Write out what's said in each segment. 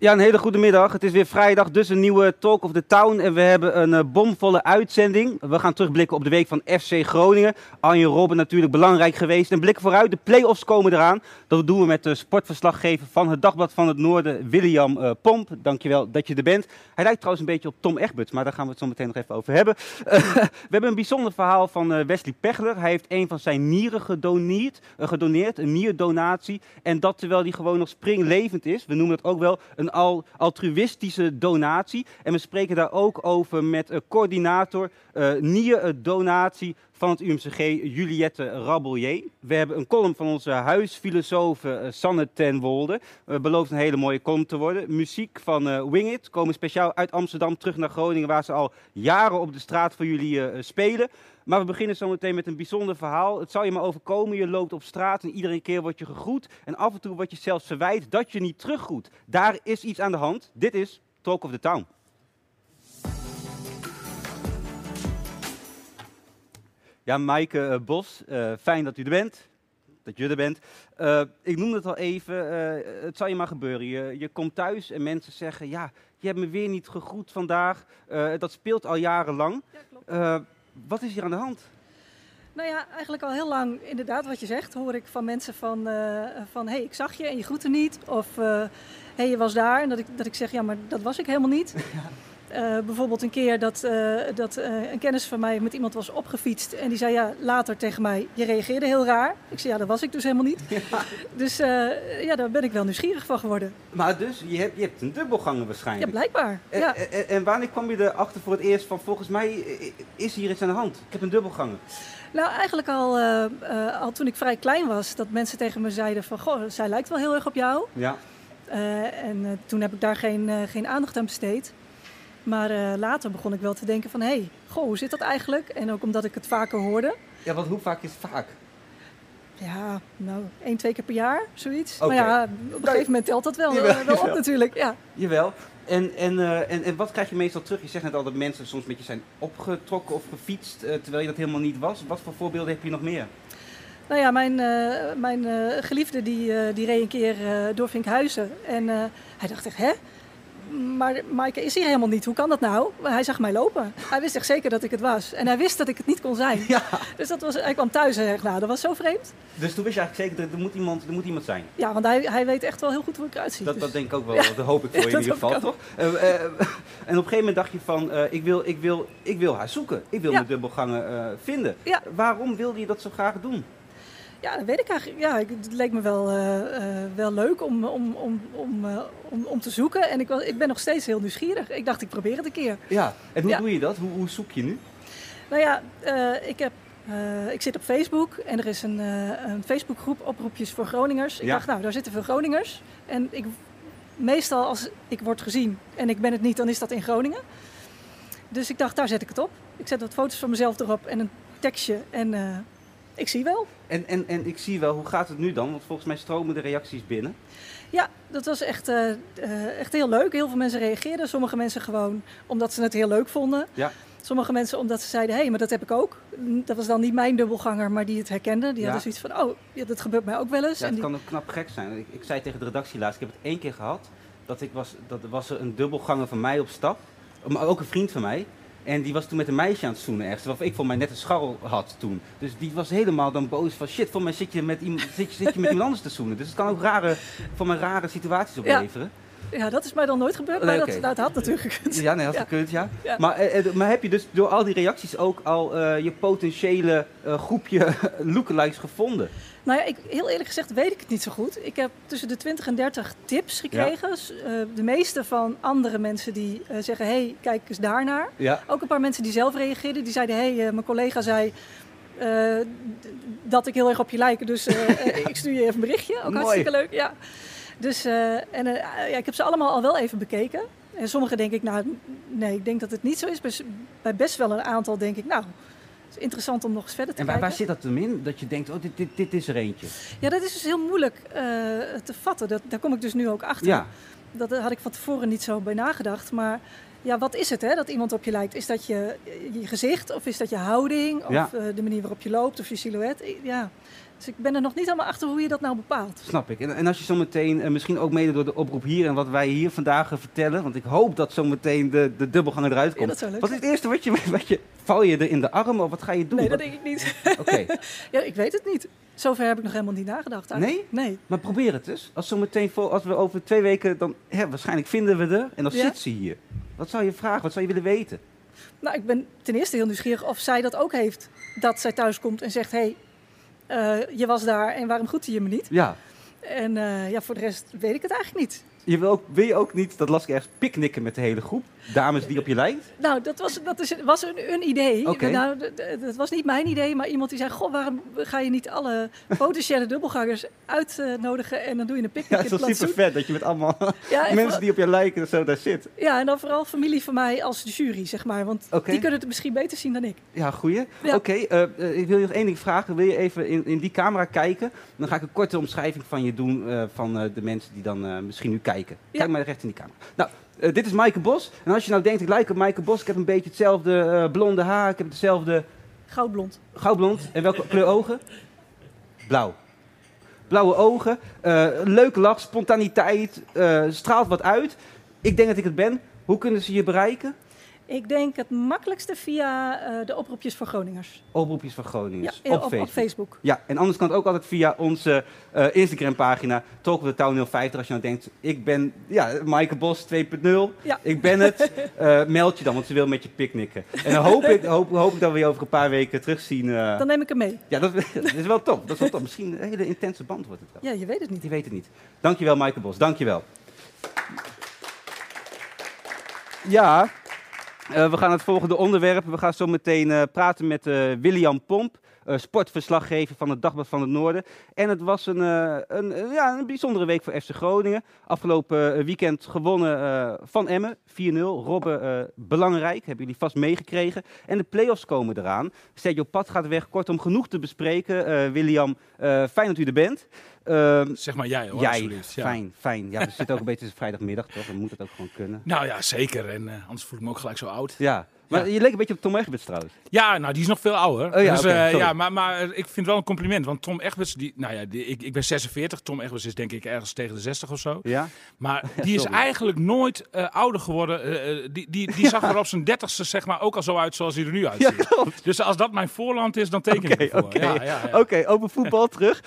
Ja, een hele goede middag. Het is weer vrijdag, dus een nieuwe Talk of the Town. En we hebben een uh, bomvolle uitzending. We gaan terugblikken op de week van FC Groningen. Arjen Robben natuurlijk belangrijk geweest. En blikken vooruit, de play-offs komen eraan. Dat doen we met de sportverslaggever van het Dagblad van het Noorden, William uh, Pomp. Dankjewel dat je er bent. Hij lijkt trouwens een beetje op Tom Egberts, maar daar gaan we het zo meteen nog even over hebben. Uh, we hebben een bijzonder verhaal van Wesley Pechler. Hij heeft een van zijn nieren gedoneerd, gedoneerd, een nierdonatie. En dat terwijl hij gewoon nog springlevend is. We noemen het ook wel een al altruïstische donatie. En we spreken daar ook over met een coördinator uh, nierdonatie van het UMCG, Juliette Rabelier. We hebben een column van onze huisfilosoof uh, Sanne ten Wolde. Uh, belooft een hele mooie column te worden. Muziek van uh. Komen speciaal uit Amsterdam terug naar Groningen, waar ze al jaren op de straat voor jullie spelen. Maar we beginnen zo meteen met een bijzonder verhaal. Het zal je maar overkomen. Je loopt op straat en iedere keer word je gegroet. En af en toe wordt je zelfs verwijt dat je niet teruggroet. Daar is iets aan de hand. Dit is Talk of the Town. Ja, Maaike uh, Bos, uh, fijn dat u er bent. Dat je er bent. Uh, ik noemde het al even, het zal je maar gebeuren. Je, je, komt thuis en mensen zeggen, ja, je hebt me weer niet gegroet vandaag. dat speelt al jarenlang. Ja, klopt. wat is hier aan de hand? Nou ja, eigenlijk al heel lang, inderdaad wat je zegt, hoor ik van mensen van, van hé, hey, ik zag je en je groette niet. Of hé, hey, je was daar. En dat ik, dat ik zeg, ja, maar dat was ik helemaal niet. Ja. Uh, bijvoorbeeld een keer dat, uh, dat uh, een kennis van mij met iemand was opgefietst. En die zei ja, later tegen mij, je reageerde heel raar. Ik zei ja, dat was ik dus helemaal niet. Ja. Dus ja, daar ben ik wel nieuwsgierig van geworden. Maar dus, je hebt, je hebt een dubbelganger waarschijnlijk. Ja, blijkbaar. En, ja. en, en, wanneer kwam je erachter voor het eerst van volgens mij is hier iets aan de hand? Ik heb een dubbelganger. Nou, eigenlijk al, al toen ik vrij klein was, dat mensen tegen me zeiden van goh, zij lijkt wel heel erg op jou. Ja. en toen heb ik daar geen, geen aandacht aan besteed. Maar uh, later begon ik wel te denken van, hé, hey, goh, hoe zit dat eigenlijk? En ook omdat ik het vaker hoorde. Ja, want hoe vaak is het vaak? Ja, nou, één, twee keer per jaar, zoiets. Okay. Maar ja, op een gegeven moment telt dat wel, jawel, uh, wel op natuurlijk, ja. Jawel. En, en, uh, en, en wat krijg je meestal terug? Je zegt net al dat mensen soms met je zijn opgetrokken of gefietst, terwijl je dat helemaal niet was. Wat voor voorbeelden heb je nog meer? Nou ja, mijn, mijn geliefde die, die reed een keer door Vinkhuizen. En hij dacht echt, hè? Maar Maaike is hier helemaal niet. Hoe kan dat nou? Hij zag mij lopen. Hij wist echt zeker dat ik het was. En hij wist dat ik het niet kon zijn. Ja. Dus dat was, hij kwam thuis en zei, nou, dat was zo vreemd. Dus toen wist je eigenlijk zeker, er moet iemand, er moet iemand zijn? Ja, want hij, hij weet echt wel heel goed hoe ik eruit zie. Dat, dus. dat denk ik ook wel. Ja. Dat hoop ik voor je in ieder geval, toch? Uh, uh, en op een gegeven moment dacht je van, uh, ik, wil, ik, wil, ik wil haar zoeken. Ik wil mijn dubbelgangen vinden. Ja. Waarom wilde je dat zo graag doen? Ja, dat weet ik eigenlijk. Ja, het leek me wel, uh, uh, wel leuk om, om, om, om, uh, om, om te zoeken. En ik, was, ik ben nog steeds heel nieuwsgierig. Ik dacht, ik probeer het een keer. Ja, en hoe ja. doe je dat? Hoe, hoe zoek je nu? Nou ja, ik, heb, ik zit op Facebook en er is een, een Facebookgroep, oproepjes voor Groningers. Ik ja. dacht, nou, daar zitten veel Groningers. En ik, meestal als ik word gezien en ik ben het niet, dan is dat in Groningen. Dus ik dacht, daar zet ik het op. Ik zet wat foto's van mezelf erop en een tekstje en ik zie wel. En, en, en ik zie wel, hoe gaat het nu dan? Want volgens mij stromen de reacties binnen. Ja, dat was echt, uh, uh, echt heel leuk. Heel veel mensen reageerden. Sommige mensen gewoon omdat ze het heel leuk vonden. Ja. Sommige mensen omdat ze zeiden, hé, hey, maar dat heb ik ook. Dat was dan niet mijn dubbelganger, maar die het herkenden. Die ja. hadden zoiets van, oh, ja, dat gebeurt mij ook wel eens. Ja, het en die... kan ook knap gek zijn. Ik, ik zei tegen de redactie laatst, ik heb het één keer gehad. Dat, ik was, dat was er een dubbelganger van mij op stap. Maar ook een vriend van mij. En die was toen met een meisje aan het zoenen ergens. Waarvan ik voor mij net een scharrel had toen. Dus die was helemaal dan boos van shit, voor mij zit je met iemand, zit je, zit je met iemand anders te zoenen. Dus het kan ook rare, voor mij rare situaties opleveren. Ja, dat is mij dan nooit gebeurd, maar dat, dat had natuurlijk gekund. Ja, nee, had Ja. gekund, ja. Ja. Maar, eh, eh, maar heb je dus door al die reacties ook al eh, je potentiële eh, groepje lookalikes gevonden? Nou ja, ik, heel eerlijk gezegd weet ik het niet zo goed. Ik heb tussen de 20 en 30 tips gekregen. De meeste van andere mensen die zeggen, hé, hey, kijk eens daarnaar. Ook een paar mensen die zelf reageerden. Die zeiden, hé, hey, mijn collega zei dat ik heel erg op je lijk. Dus ik stuur je even een berichtje. Ook Mooi. hartstikke leuk, ja. Dus, eh, en eh, ja, ik heb ze allemaal al wel even bekeken. En sommige denk ik, nou, nee, ik denk dat het niet zo is. Bij, best wel een aantal denk ik, nou, het is interessant om nog eens verder te En waar, kijken. waar zit dat hem in? Dat je denkt, oh, dit, dit, dit is er eentje. Ja, dat is dus heel moeilijk eh, te vatten. Dat, daar kom ik dus nu ook achter. Ja, Dat had ik van tevoren niet zo bij nagedacht. Maar ja, wat is het hè, dat iemand op je lijkt? Is dat je, je gezicht of is dat je houding? Of Ja. de manier waarop je loopt of je silhouet? Ja. Dus ik ben er nog niet helemaal achter hoe je dat nou bepaalt. snap ik. En, en als je zometeen, eh, misschien ook mede door de oproep hier en wat wij hier vandaag gaan vertellen, want ik hoop dat zometeen de, de dubbelganger eruit komt. dat zou leuk wat is het eerste wat je, wat je, val je er in de arm of wat ga je doen? Nee, dat denk ik niet. Oké, ja, ik weet het niet. Zover heb ik nog helemaal niet nagedacht. eigenlijk. Nee? maar probeer het dus. Als zometeen, als we over twee weken, dan hè, waarschijnlijk vinden we er en dan Ja. zit ze hier. Wat zou je vragen? Wat zou je willen weten? Nou, ik ben ten eerste heel nieuwsgierig of zij dat ook heeft. Dat zij thuis komt en zegt, hé, hey, eh, je was daar en waarom groette je me niet? Ja. En eh, ja, voor de rest weet ik het eigenlijk niet. Je wil, ook, wil je ook niet, dat las ik ergens, picknicken met de hele groep? Dames die op je lijkt? Nou, dat was, dat is, was een, een idee. Nou, dat was niet mijn idee, maar iemand die zei: Goh, waarom ga je niet alle potentiële dubbelgangers uitnodigen en dan doe je een Ja, picknick het in is super vet dat je met allemaal Ja, en mensen die op je lijken zo daar zit. ja, en dan vooral familie van mij als de jury, zeg maar. Want die kunnen het misschien beter zien dan ik. Ja, goeie. Ja. Oké, eh, eh, ik wil je nog één ding vragen. Wil je even in, in die camera kijken? Dan ga ik een korte omschrijving van je doen eh, van de mensen die dan misschien nu kijken. Ja. Kijk maar recht in die camera. Nou, eh, dit is Maaike Bos. En als je nou denkt, ik lijk op Maaike Bos. Ik heb een beetje hetzelfde eh, blonde haar. Ik heb hetzelfde Goudblond. goudblond. En welke kleur ogen? Blauw. Blauwe ogen. eh, leuke lach, spontaniteit. straalt wat uit. Ik denk dat ik het ben. Hoe kunnen ze je bereiken? Ik denk het makkelijkste via eh, de oproepjes voor Groningers. Oproepjes Ja, Groningers. op, op, op, Facebook. Facebook. Ja, en anders kan het ook altijd via onze eh, Instagram-pagina, Talk of the Town 050. Als je nou denkt, ik ben ja, Maaike Bos 2.0, Ja. ik ben het, eh, meld je dan, want ze wil met je picknicken. En dan hoop ik, hoop, hoop ik dat we je over een paar weken terugzien. Dan neem ik hem mee. Ja, dat, dat is wel top. Dat is wel top. Misschien een hele intense band wordt het wel. Ja, je weet het niet. Je weet het niet. Dankjewel, Maaike Bos. Dankjewel. Ja, eh, we gaan het volgende onderwerp. We gaan zo meteen eh, praten met eh, William Pomp, sportverslaggever van het Dagblad van het Noorden. En het was een, een, ja, een bijzondere week voor FC Groningen. Afgelopen weekend gewonnen van Emmen, 4-0. Robben, belangrijk, hebben jullie vast meegekregen. En de play-offs komen eraan. Sergio Pat gaat weg. Kortom, genoeg te bespreken. William, fijn dat u er bent. Ehm, Zeg maar jij hoor, Jij. Ja. fijn, fijn. Ja, we zitten ook een beetje vrijdagmiddag, toch? Dan moet het ook gewoon kunnen. Nou ja, zeker. En eh, anders voel ik me ook gelijk zo oud. Ja, maar Ja. je leek een beetje op Tom Egberts trouwens. Ja, nou die is nog veel ouder. Oh ja, dus, eh, ja maar, maar ik vind het wel een compliment. Want Tom Egberts, die, nou ja, die, ik, ik ben 46. Tom Egberts is denk ik ergens tegen de 60 of zo. Ja? Maar die is eigenlijk nooit eh, ouder geworden. Die, die, die zag er op zijn dertigste zeg maar ook al zo uit zoals hij er nu uitziet. Dus als dat mijn voorland is, dan teken ik ervoor. oké. Ja, ja, over voetbal terug.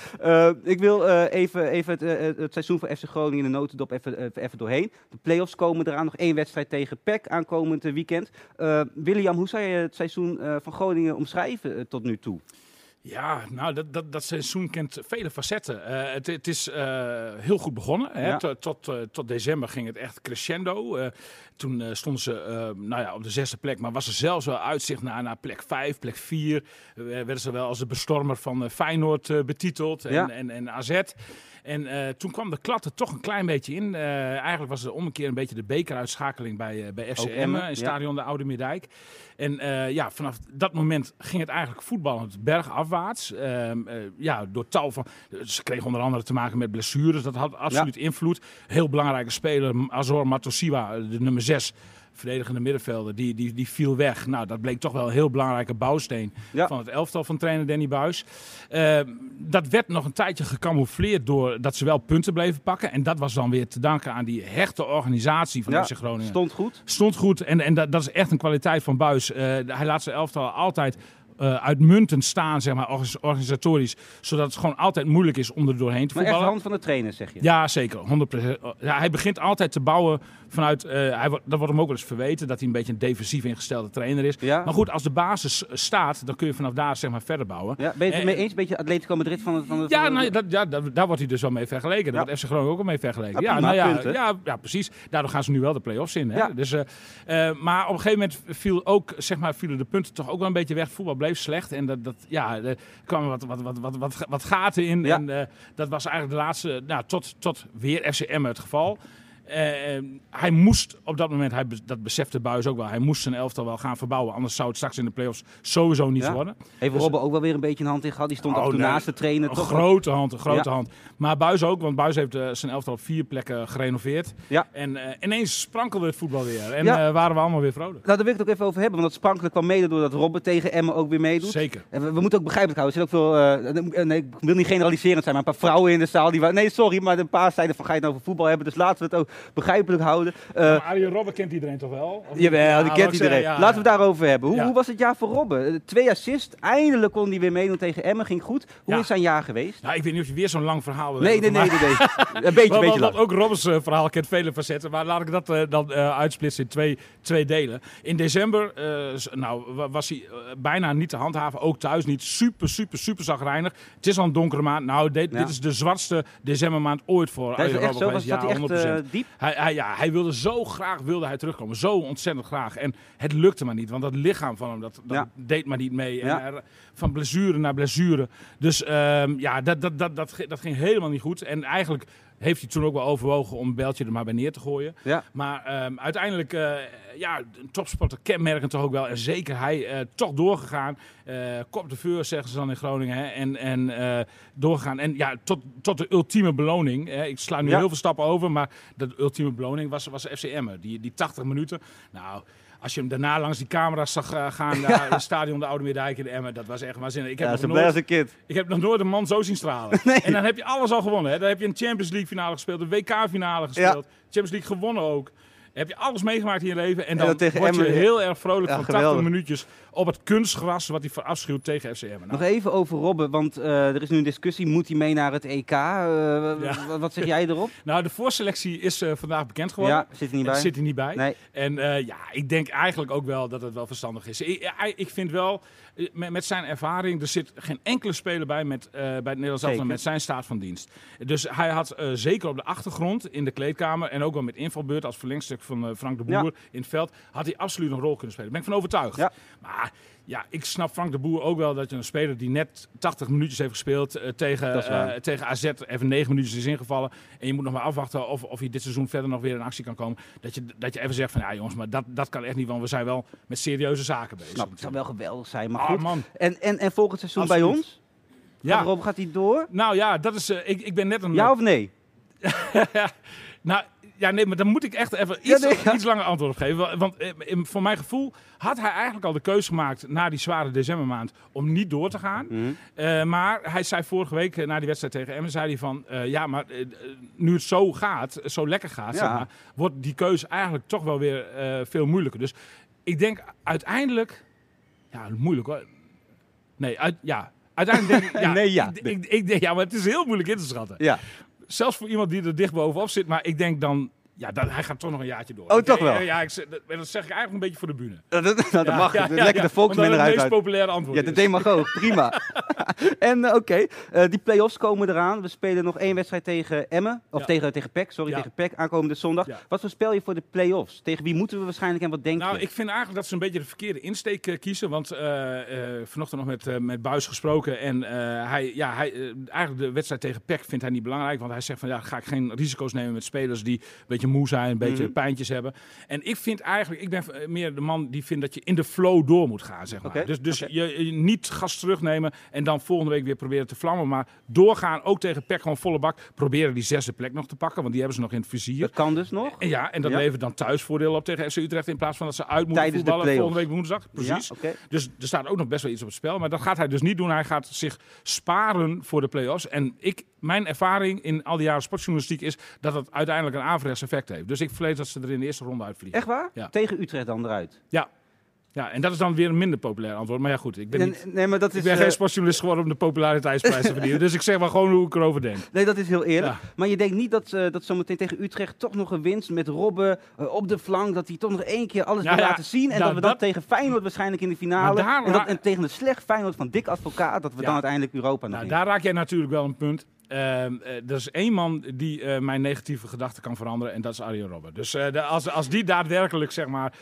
Ik wil eh, even, even het, eh, het seizoen van FC Groningen in de notendop even, even, even doorheen. De play-offs komen eraan. Nog één wedstrijd tegen PEC aankomend eh, weekend. Eh, William, hoe zou je het seizoen eh, van Groningen omschrijven eh, tot nu toe? Ja, nou, dat, dat, dat seizoen kent vele facetten. Eh, het, het is eh, heel goed begonnen. Hè? Ja. Tot, tot, eh, tot december ging het echt crescendo. Toen stonden ze nou ja, op de zesde plek, maar was er zelfs wel uitzicht naar, naar plek vijf, plek vier. Werden ze wel als de bestormer van Feyenoord betiteld en, Ja. en, en AZ. En eh, toen kwam de klat er toch een klein beetje in. Eh, eigenlijk was het om een keer een beetje de bekeruitschakeling bij, eh, bij FC Emmen in stadion de Oude Meerdijk. En ja, vanaf dat moment ging het eigenlijk voetballend bergafwaarts. Ehm, eh, ja, door tal van... Ze kregen onder andere te maken met blessures. Dat had absoluut invloed. Heel belangrijke speler, Azor Matosiwa, de nummer 6... Verdedigende middenvelder, die, die, die viel weg. Nou, dat bleek toch wel een heel belangrijke bouwsteen Ja. van het elftal van trainer Danny Buis. Ehm, dat werd nog een tijdje gecamoufleerd door dat ze wel punten bleven pakken. En dat was dan weer te danken aan die hechte organisatie van Ja, FC Groningen. Stond goed. Stond goed en, en dat, dat is echt een kwaliteit van Buis. Eh, hij laat zijn elftal altijd eh, uitmuntend staan, zeg maar, orga- organisatorisch. Zodat het gewoon altijd moeilijk is om er doorheen te Maar echt de voetballen. hand van de trainer, zeg je? Ja, zeker. 100%. Ja, hij begint altijd te bouwen vanuit. eh, hij, dat wordt hem ook wel eens verweten dat hij een beetje een defensief ingestelde trainer is. Ja? Maar goed, als de basis eh, staat, dan kun je vanaf daar zeg maar verder bouwen. Ja, ben je het Eh, mee eens? Beetje Atletico Madrid van het... Van het Ja, van nou, dat, ja dat, daar wordt hij dus wel mee vergeleken. Daar wordt FC Groningen ook al mee vergeleken. Ja, nou ja, ja, ja, precies. Daardoor gaan ze nu wel de play-offs in. Hè? Ja. Dus, eh, eh, maar op een gegeven moment viel ook, zeg maar, vielen de punten toch ook wel een beetje weg. Voetbal bleef slecht. En dat, dat, ja, er kwamen wat, wat, wat, wat, wat, wat gaten in. Ja. En eh, dat was eigenlijk de laatste, nou, tot, tot weer FCM het geval. Eh, hij moest op dat moment, hij, dat besefte Buis ook wel, hij moest zijn elftal wel gaan verbouwen. Anders zou het straks in de play-offs sowieso niet Ja. worden. Heeft Dus- Robben ook wel weer een beetje een hand in gehad? Die stond Oh, af en toe nee. naast de trainer. Een toch? grote hand, een grote Ja. hand. Maar Buis ook, want Buis heeft eh, zijn elftal op vier plekken gerenoveerd. Ja. En eh, ineens sprankelde het voetbal weer. En Ja. eh, waren we allemaal weer vrolijk. Nou, daar wil ik het ook even over hebben. Want dat sprankelijk kwam mede doordat Robben tegen Emmen ook weer meedoet. Zeker. En we, we moeten ook begrijpelijk houden. Er zitten ook veel, nee, ik wil niet generaliserend zijn, maar een paar vrouwen in de zaal. Die, nee, sorry, maar een paar zeiden van ga je het nou over voetbal hebben. Dus laten we het ook begrijpelijk houden. Maar Arjen Robben kent iedereen toch wel? Of niet? Jawel, Ja, die kent iedereen. zeggen, ja, Laten we ja. het daarover hebben. Hoe, Ja. hoe was het jaar voor Robben? Twee assist, eindelijk kon hij weer meedoen tegen Emmen, ging goed. Hoe Ja. is zijn jaar geweest? Nou, ik weet niet of je weer zo'n lang verhaal Nee, nee, nee, nee, nee. Een beetje, beetje lang. ook Robbers eh, verhaal kent vele facetten. Maar laat ik dat eh, dan eh, uitsplitsen in twee, twee delen. In december nou, wa- was hij bijna niet te handhaven. Ook thuis niet. Super, super, super zagrijnig. Het is al een donkere maand. Nou, dit, Ja. dit is de zwartste decembermaand ooit voor Robben zo? Was, hij Ja, echt 100%. eh, diep? Hij, hij, ja, hij wilde zo graag wilde hij terugkomen. Zo ontzettend graag. En het lukte maar niet. Want dat lichaam van hem dat, dat Ja. deed maar niet mee. En er- van blessure naar blessure. Dus ehm, ja, dat, dat, dat, dat, dat ging helemaal niet goed. En eigenlijk heeft hij toen ook wel overwogen om beltje er maar bij neer te gooien. Ja. Maar ehm, uiteindelijk, eh, ja, een topsporter kenmerkend toch ook wel. En zeker hij eh, toch doorgegaan. Eh kop de vuur, zeggen ze dan in Groningen. Hè, en en doorgegaan. En ja, tot, tot de ultieme beloning. Hè. Ik sla nu Ja. heel veel stappen over. Maar de ultieme beloning was, was FCM. Die, die 80 minuten. Nou... Als je hem daarna langs die camera's zag eh, gaan naar het stadion de Oude Meerdijk in Emmen, dat was echt waanzinnig. Ik heb, Ja, nog nooit, ik heb nog nooit een man zo zien stralen. En dan heb je alles al gewonnen. Hè. Dan heb je een Champions League finale gespeeld, een WK finale gespeeld, Champions League gewonnen ook. heb je alles meegemaakt in je leven. En dan, dan tegen word je heel erg vrolijk van 80 geweldig. minuutjes op het kunstgras wat hij verafschuwt tegen FCM. Nou, Nog even over Robben, want eh, er is nu een discussie. Moet hij mee naar het EK? Eh, Ja. wat- zeg jij erop? nou, de voorselectie is eh, vandaag bekend geworden. Ja, zit er niet Er bij? zit hij niet bij. Nee. En ja, ik denk eigenlijk ook wel dat het wel verstandig is. Ik, ik- vind wel, met, met zijn ervaring, er zit geen enkele speler bij met, bij het Nederlands elftal met zijn staat van dienst. Dus hij had zeker op de achtergrond in de kleedkamer en ook wel met invalbeurt als verlengstuk van Frank de Boer Ja. in het veld, had hij absoluut een rol kunnen spelen. Daar ben ik van overtuigd. Ja. Maar ja, ik snap Frank de Boer ook wel dat je een speler die net 80 minuutjes heeft gespeeld eh, tegen, eh, tegen AZ, even 9 minuutjes is ingevallen. En je moet nog maar afwachten of, of hij dit seizoen verder nog weer in actie kan komen. Dat je, dat je even zegt van ja jongens, maar dat, dat kan echt niet, want we zijn wel met serieuze zaken bezig. Snap, het zou wel geweldig zijn, maar Ah, goed. man. En, en, en volgend seizoen bij ons? Ja, Gaat, Rob, gaat hij door? nou ja, dat is, eh, ik, ik ben net een... Ja of nee? Nou, ja, nee, maar dan moet ik echt even Ja, iets, nee, ja. iets langer antwoord op geven. Wa- Want eh, in- voor mijn gevoel had hij eigenlijk al de keuze gemaakt na die zware decembermaand om niet door te gaan. Mhm. Eh, maar hij zei vorige week eh, na die wedstrijd tegen Emmen, zei hij van, ja, maar nu het zo gaat, zo lekker gaat, Ja. zeg maar, wordt die keuze eigenlijk toch wel weer veel moeilijker. Dus ik denk uiteindelijk, ja, moeilijk hoor. Nee, uit, ja. Uiteindelijk denk ik, ja, Nee, ja. Ik, ik, ik denk, ja, maar het is heel moeilijk in te schatten. Ja. Zelfs voor iemand die er dicht bovenop zit. Maar ik denk dan, ja, dat, hij gaat toch nog een jaartje door. Oh, Ik- toch wel? Ja, ik, dat, dat zeg ik eigenlijk een beetje voor de bühne. Nou, dat, dat Ja, mag. ja, lekker de Omdat het eruit het meest uit. populaire antwoord Ja, de is. demagoog. Prima. en eh, oké, eh, die play-offs komen eraan. We spelen nog één wedstrijd tegen Emmen. Of tegen, tegen PEC, sorry, tegen PEC aankomende zondag. Wat voorspel je voor de play-offs? Tegen wie moeten we waarschijnlijk en wat denk Nou, je? ik vind eigenlijk dat ze een beetje de verkeerde insteek eh, kiezen. Want eh, vanochtend nog met, met Buis gesproken. En hij, ja, hij, eigenlijk de wedstrijd tegen PEC vindt hij niet belangrijk. Want hij zegt van ja, ga ik geen risico's nemen met spelers die een beetje moe zijn, een beetje Mhm. pijntjes hebben. En ik vind eigenlijk, ik ben eh, meer de man die vindt dat je in de flow door moet gaan, zeg maar. Dus, dus je, je niet gas terugnemen en dan volgende week weer proberen te vlammen. Maar doorgaan, ook tegen PEC gewoon volle bak. Proberen die zesde plek nog te pakken, want die hebben ze nog in het vizier. dat kan dus nog. En ja, en dat Ja. levert dan thuisvoordeel op tegen FC Utrecht in plaats van dat ze uit moeten Tijdens voetballen volgende week woensdag. Precies. Ja. Dus er staat ook nog best wel iets op het spel. Maar dat gaat hij dus niet doen. Hij gaat zich sparen voor de play-offs. En ik, mijn ervaring in al die jaren sportjournalistiek is dat het uiteindelijk een averechts effect heeft. Dus ik vrees dat ze er in de eerste ronde uitvliegen. Echt waar? Ja. Tegen Utrecht dan eruit. Ja. Ja, en dat is dan weer een minder populair antwoord. Maar ja, goed, ik ben, Nee, niet, nee, maar dat ik is, ben eh, geen sportjournalist geworden om de populariteitsprijs te verdienen. Dus ik zeg maar gewoon hoe ik erover denk. Nee, dat is heel eerlijk. Ja. Maar je denkt niet dat, eh dat zometeen tegen Utrecht toch nog een winst met Robben eh, op de flank, dat hij toch nog één keer alles Ja, wil ja, laten zien. En nou, dat we dat- tegen Feyenoord waarschijnlijk in de finale, daar en, dat, en tegen een slecht Feyenoord van Dick Advocaat, dat we Ja. dan uiteindelijk Europa nog Nou, daar raak jij natuurlijk wel een punt. Eh, er is één man die eh, mijn negatieve gedachten kan veranderen en dat is Arjen Robben. Dus eh, de- als, als die daadwerkelijk zeg maar,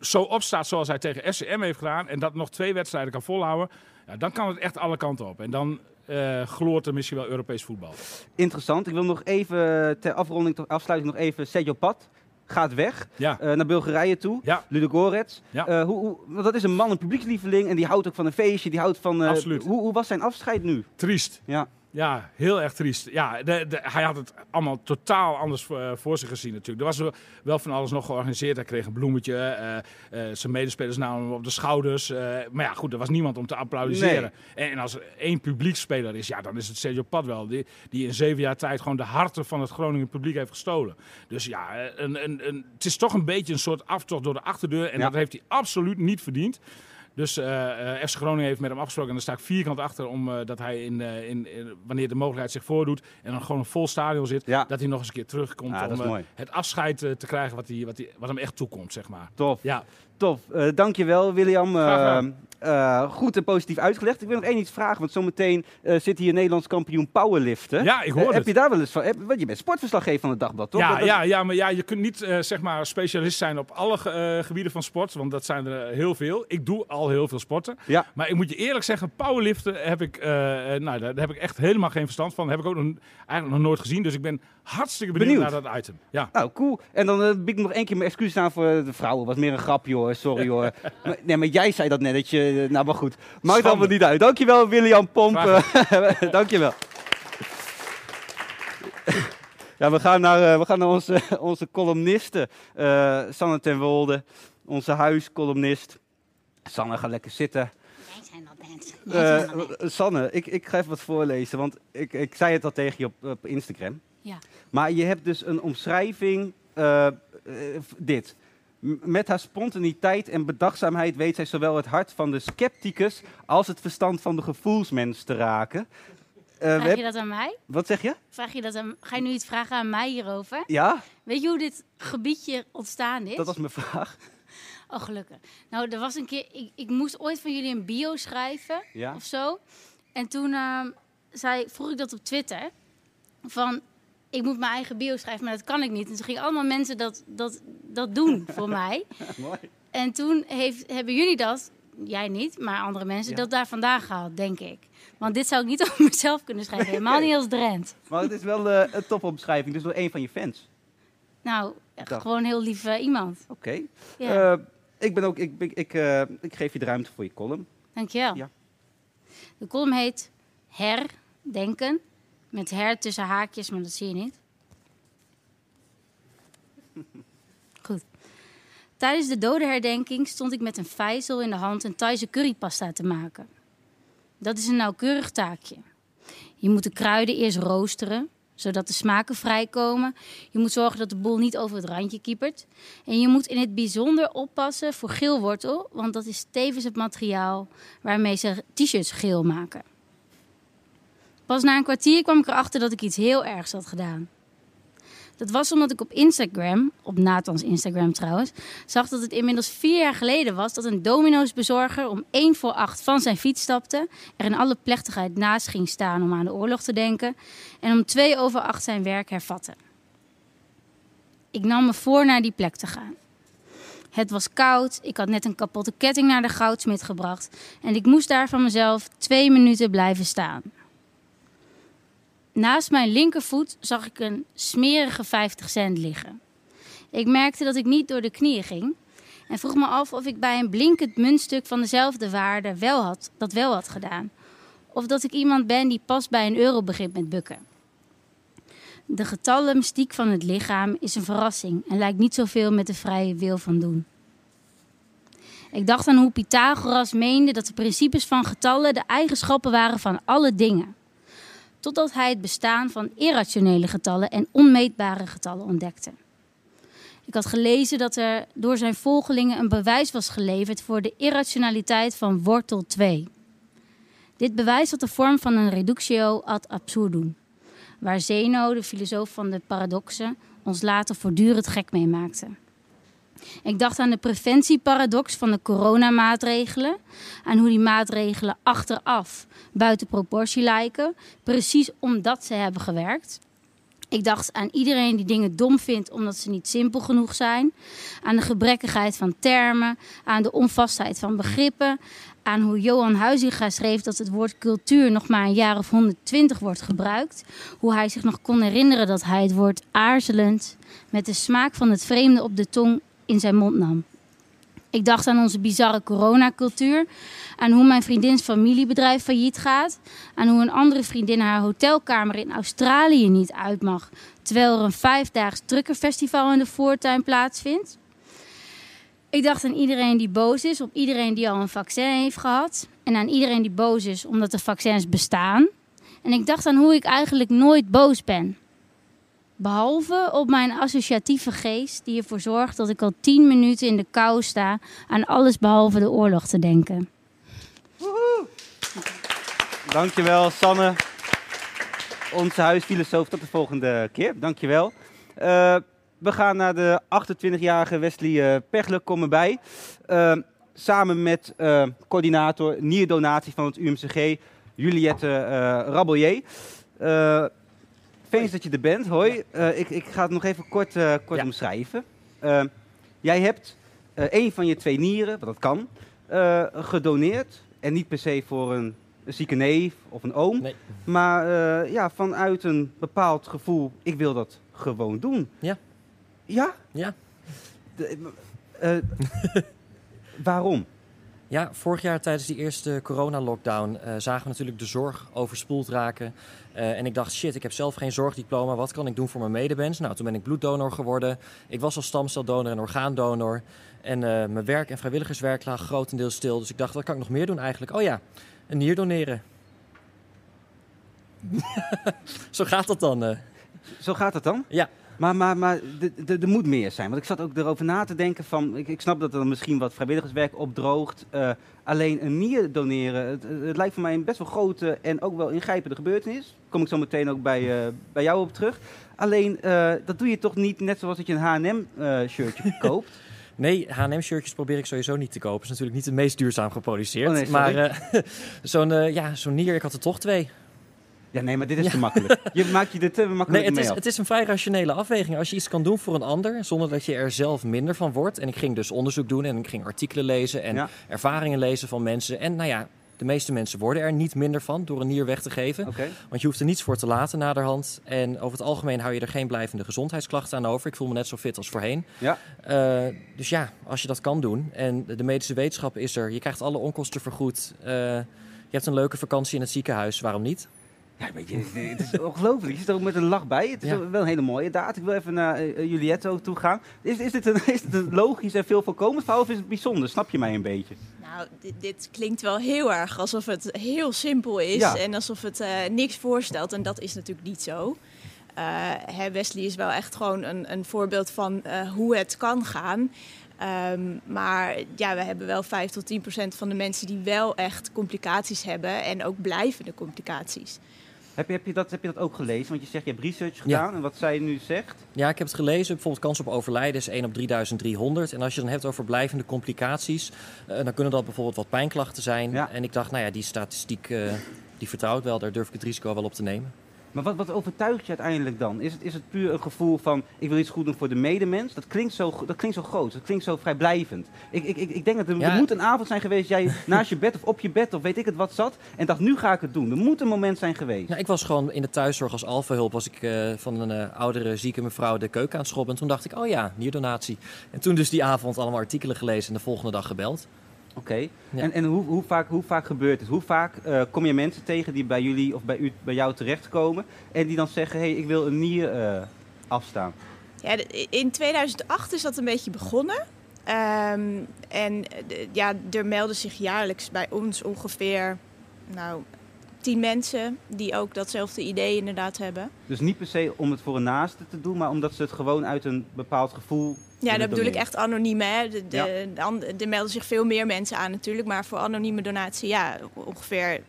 zo opstaat zoals hij tegen SCM heeft gedaan en dat nog twee wedstrijden kan volhouden, ja, dan kan het echt alle kanten op. En dan eh, gloort er misschien wel Europees voetbal. Interessant. Ik wil nog even, ter afronding, ter afsluiting nog even, Sergio Pat gaat weg Ja, eh, naar Bulgarije toe. ja. Ludogorets. Ja. Eh, hoe, hoe, want dat is een man, een publiekslieveling en die houdt ook van een feestje, die houdt van... Absoluut. Hoe, hoe was zijn afscheid nu? triest. Ja. Ja, heel erg triest. Ja, de, de- hij had het allemaal totaal anders voor, eh, voor zich gezien natuurlijk. Er was wel- wel van alles nog georganiseerd. Hij kreeg een bloemetje. eh, eh, zijn medespelers namen hem op de schouders. maar ja, goed, er was niemand om te applaudisseren. En, en als er één publiekspeler is, ja, dan is het Sergio Pad wel. Die, die in zeven jaar tijd gewoon de harten van het Groningen publiek heeft gestolen. Dus ja, een, een, een, het is toch een beetje een soort aftocht door de achterdeur. En Ja. dat heeft hij absoluut niet verdiend. Dus eh eh, FC Groningen heeft met hem afgesproken. En daar sta ik vierkant achter. Om, eh, dat hij, in, in, in- wanneer de mogelijkheid zich voordoet. En dan gewoon een vol stadion zit. Ja. Dat hij nog eens een keer terugkomt. Ja, om het afscheid te krijgen wat, hij, wat, hij, wat hem echt toekomt, zeg maar. Tof. Ja, Tof, Eh dankjewel William. Eh, eh, goed en positief uitgelegd. Ik wil nog één iets vragen, want zometeen eh zit hier Nederlands kampioen powerliften. ja ik Eh, hoor heb het. je daar wel eens van? Heb, want je bent sportverslaggever van het Dagblad, toch? Ja, Dat- dat- ja, ja, maar ja, je kunt niet eh, zeg maar specialist zijn op alle ge- eh, gebieden van sport, want dat zijn er heel veel. Ik doe al heel veel sporten. Ja. Maar ik moet je eerlijk zeggen, powerliften heb ik, eh, eh, nou, daar heb ik echt helemaal geen verstand van. heb ik ook nog, eigenlijk nog nooit gezien. Dus ik ben hartstikke benieuwd, Benieuwd. naar dat item. Ja. Nou, cool. En dan eh, bied ik nog één keer mijn excuses aan voor de vrouwen. was meer een grapje hoor, sorry hoor. nee, maar jij zei dat net, dat je... eh, Nou, maar goed. Maakt Schande. allemaal niet uit. Dankjewel William Pomp. Dankjewel. Ja, we gaan naar, eh, we gaan naar onze, onze columnisten. Eh, Sanne ten Wolde, onze huiscolumnist. Sanne, ga lekker zitten. Wij zijn dat mensen. Zijn. Eh, Sanne, ik, ik ga even wat voorlezen, want ik, ik zei het al tegen je op, op Instagram. Ja. Maar je hebt dus een omschrijving, dit. Met haar spontaniteit en bedachtzaamheid weet zij zowel het hart van de scepticus als het verstand van de gevoelsmens te raken. We Vraag heb- je dat aan mij? Wat zeg je? Vraag je dat aan, ga je nu iets vragen aan mij hierover? Ja, Weet je hoe dit gebiedje ontstaan is? dat was mijn vraag. Oh, gelukkig. Nou, er was een keer... Ik, ik moest ooit van jullie een bio schrijven Ja. of zo. En toen ehm, zei, vroeg ik dat op Twitter. Van, ik moet mijn eigen bio schrijven, maar dat kan ik niet. En toen gingen allemaal mensen dat, dat, dat doen voor mij. Mooi. En toen heeft, hebben jullie dat, jij niet, maar andere mensen, Ja. dat daar vandaan gehaald, denk ik. Want dit zou ik niet over mezelf kunnen schrijven. Helemaal niet als Drent. Maar het is wel eh, een topomschrijving, dus door een van je fans. Nou, gewoon heel lief eh, iemand. Oké. Ja, Eh, ik, ben ook, ik, ik, ik geef je de ruimte voor je column. dankjewel. ja. De column heet Herdenken. Met her tussen haakjes, maar dat zie je niet. Goed. Tijdens de dodenherdenking stond ik met een vijzel in de hand een Thaise currypasta te maken. Dat is een nauwkeurig taakje. Je moet de kruiden eerst roosteren, zodat de smaken vrijkomen. Je moet zorgen dat de boel niet over het randje kiepert. En je moet in het bijzonder oppassen voor geelwortel, want dat is tevens het materiaal waarmee ze t-shirts geel maken. Pas na een kwartier kwam ik erachter dat ik iets heel ergs had gedaan. Dat was omdat ik op Instagram, op Nathans Instagram trouwens, zag dat het inmiddels vier jaar geleden was dat een Domino's bezorger om 1 voor 8 van zijn fiets stapte, er in alle plechtigheid naast ging staan om aan de oorlog te denken en om 2 over 8 zijn werk hervatte. Ik nam me voor naar die plek te gaan. Het was koud, ik had net een kapotte ketting naar de goudsmit gebracht en ik moest daar van mezelf twee minuten blijven staan. Naast mijn linkervoet zag ik een smerige 50 cent liggen. Ik merkte dat ik niet door de knieën ging en vroeg me af of ik bij een blinkend muntstuk van dezelfde waarde wel had, dat wel had gedaan. Of dat ik iemand ben die pas bij een euro begint met bukken. De getallenmystiek van het lichaam is een verrassing en lijkt niet zoveel met de vrije wil van doen. Ik dacht aan hoe Pythagoras meende dat de principes van getallen de eigenschappen waren van alle dingen. Totdat hij het bestaan van irrationele getallen en onmeetbare getallen ontdekte. Ik had gelezen dat er door zijn volgelingen een bewijs was geleverd voor de irrationaliteit van wortel 2. Dit bewijs had de vorm van een reductio ad absurdum, waar Zeno, de filosoof van de paradoxen, ons later voortdurend gek mee maakte. Ik dacht aan de preventieparadox van de coronamaatregelen. Aan hoe die maatregelen achteraf buiten proportie lijken. Precies omdat ze hebben gewerkt. Ik dacht aan iedereen die dingen dom vindt omdat ze niet simpel genoeg zijn. Aan de gebrekkigheid van termen. Aan de onvastheid van begrippen. Aan hoe Johan Huizinga schreef dat het woord cultuur nog maar een jaar of 120 wordt gebruikt. Hoe hij zich nog kon herinneren dat hij het woord aarzelend met de smaak van het vreemde op de tong in zijn mond nam. Ik dacht aan onze bizarre coronacultuur, aan hoe mijn vriendins familiebedrijf failliet gaat, aan hoe een andere vriendin haar hotelkamer in Australië niet uit mag, terwijl er een vijfdaags truckerfestival in de voortuin plaatsvindt. Ik dacht aan iedereen die boos is op iedereen die al een vaccin heeft gehad en aan iedereen die boos is omdat de vaccins bestaan. En ik dacht aan hoe ik eigenlijk nooit boos ben. Behalve op mijn associatieve geest, die ervoor zorgt dat ik al tien minuten in de kou sta aan alles behalve de oorlog te denken. Dankjewel, Sanne. Onze huisfilosoof. Tot de volgende keer. Dankjewel. Uh, we gaan naar de 28-jarige Wesley uh, Pechler komen bij. Uh, samen met uh, coördinator nierdonatie van het UMCG, Juliette Rabelier. Dat je er bent. Hoi. Uh, ik, ik, ga het nog even kort, uh, kort omschrijven. Uh, jij hebt een van je twee nieren, wat dat kan, gedoneerd. En niet per se voor een, een zieke neef of een oom. Nee. Maar ja, vanuit een bepaald gevoel, ik wil dat gewoon doen. Ja. Ja? Ja. De, waarom? Ja, vorig jaar tijdens die eerste coronalockdown uh, zagen we natuurlijk de zorg overspoeld raken. Uh, en ik dacht, shit, ik heb zelf geen zorgdiploma. Wat kan ik doen voor mijn medemens? Nou, toen ben ik bloeddonor geworden. Ik was al stamceldonor en orgaandonor. En uh, mijn werk en vrijwilligerswerk lag grotendeels stil. Dus ik dacht, wat kan ik nog meer doen eigenlijk? Oh ja, een nier doneren. Zo gaat dat dan. Zo gaat het dan? Ja. Maar, maar, maar er moet meer zijn. Want ik zat ook erover na te denken van... Ik, ik snap dat er misschien wat vrijwilligerswerk opdroogt. Uh, alleen een nier doneren, het, het, lijkt voor mij een best wel grote en ook wel ingrijpende gebeurtenis. Kom ik zo meteen ook bij, uh, bij jou op terug. Alleen, uh, dat doe je toch niet net zoals dat je een H&M-shirtje koopt? Nee, H&M-shirtjes probeer ik sowieso niet te kopen. Dat is natuurlijk niet het meest duurzaam geproduceerd. Oh nee, maar zo'n ja, zo'n nier, ik had er toch twee. Ja, nee, maar dit is ja. te makkelijk. Je maakt je er te makkelijk nee, het mee is, af. het is een vrij rationele afweging. Als je iets kan doen voor een ander, zonder dat je er zelf minder van wordt. En ik ging dus onderzoek doen en ik ging artikelen lezen en ja. ervaringen lezen van mensen. En nou ja, de meeste mensen worden er niet minder van door een nier weg te geven. Okay. Want je hoeft er niets voor te laten naderhand. En over het algemeen hou je er geen blijvende gezondheidsklachten aan over. Ik voel me net zo fit als voorheen. Ja. Uh, dus ja, als je dat kan doen. En de medische wetenschap is er. Je krijgt alle onkosten vergoed. Uh, je hebt een leuke vakantie in het ziekenhuis. Waarom niet? Ja, weet je, het is ongelooflijk. Je zit er ook met een lach bij. Het is Ja. wel een hele mooie daad. Ik wil even naar uh, Juliette ook toe gaan. Is, is, dit een, is dit een logisch en veel voorkomend verhaal of is het bijzonder? Snap je mij een beetje? Nou, dit, dit klinkt wel heel erg alsof het heel simpel is Ja. en alsof het eh, niks voorstelt. En dat is natuurlijk niet zo. Eh, hè, Wesley is wel echt gewoon een, een voorbeeld van eh, hoe het kan gaan. Ehm, maar ja, we hebben wel 5 tot 10 procent van de mensen die wel echt complicaties hebben en ook blijvende complicaties. Heb je, heb, je dat, heb je dat ook gelezen? Want je zegt je hebt research Ja. gedaan en wat zij nu zegt. Ja, ik heb het gelezen. Bijvoorbeeld kans op overlijden is 1 op 3300. En als je dan hebt over blijvende complicaties, eh, dan kunnen dat bijvoorbeeld wat pijnklachten zijn. Ja. En ik dacht, nou ja, die statistiek, eh, die vertrouw ik wel. Daar durf ik het risico wel op te nemen. Maar wat, wat overtuigt je uiteindelijk dan? Is het, is het puur een gevoel van ik wil iets goed doen voor de medemens? Dat klinkt zo, dat klinkt zo groot, dat klinkt zo vrijblijvend. Ik, ik, ik, ik denk dat er, Ja. er moet een avond zijn geweest, jij naast je bed of op je bed of weet ik het wat zat en dacht nu ga ik het doen. Er moet een moment zijn geweest. Nou, ik was gewoon in de thuiszorg als alfahulp. Was ik eh, van een eh, oudere zieke mevrouw de keuken aan het schrobben. En toen dacht ik, oh ja, nierdonatie. En toen dus die avond allemaal artikelen gelezen en de volgende dag gebeld. Oké. Ja. En, en hoe, hoe, vaak, hoe vaak gebeurt het? Hoe vaak eh, kom je mensen tegen die bij jullie of bij, u, bij jou terechtkomen en die dan zeggen, hé, hey, ik wil een nier eh, afstaan? Ja, in 2008 is dat een beetje begonnen. Ehm, en eh, ja, er melden zich jaarlijks bij ons ongeveer nou, tien mensen die ook datzelfde idee inderdaad hebben. Dus niet per se om het voor een naaste te doen, maar omdat ze het gewoon uit een bepaald gevoel. Ja, dat bedoel ik echt anoniem. Hè? De, de, Ja. de an- er melden zich veel meer mensen aan natuurlijk. Maar voor anonieme donatie, ja, ongeveer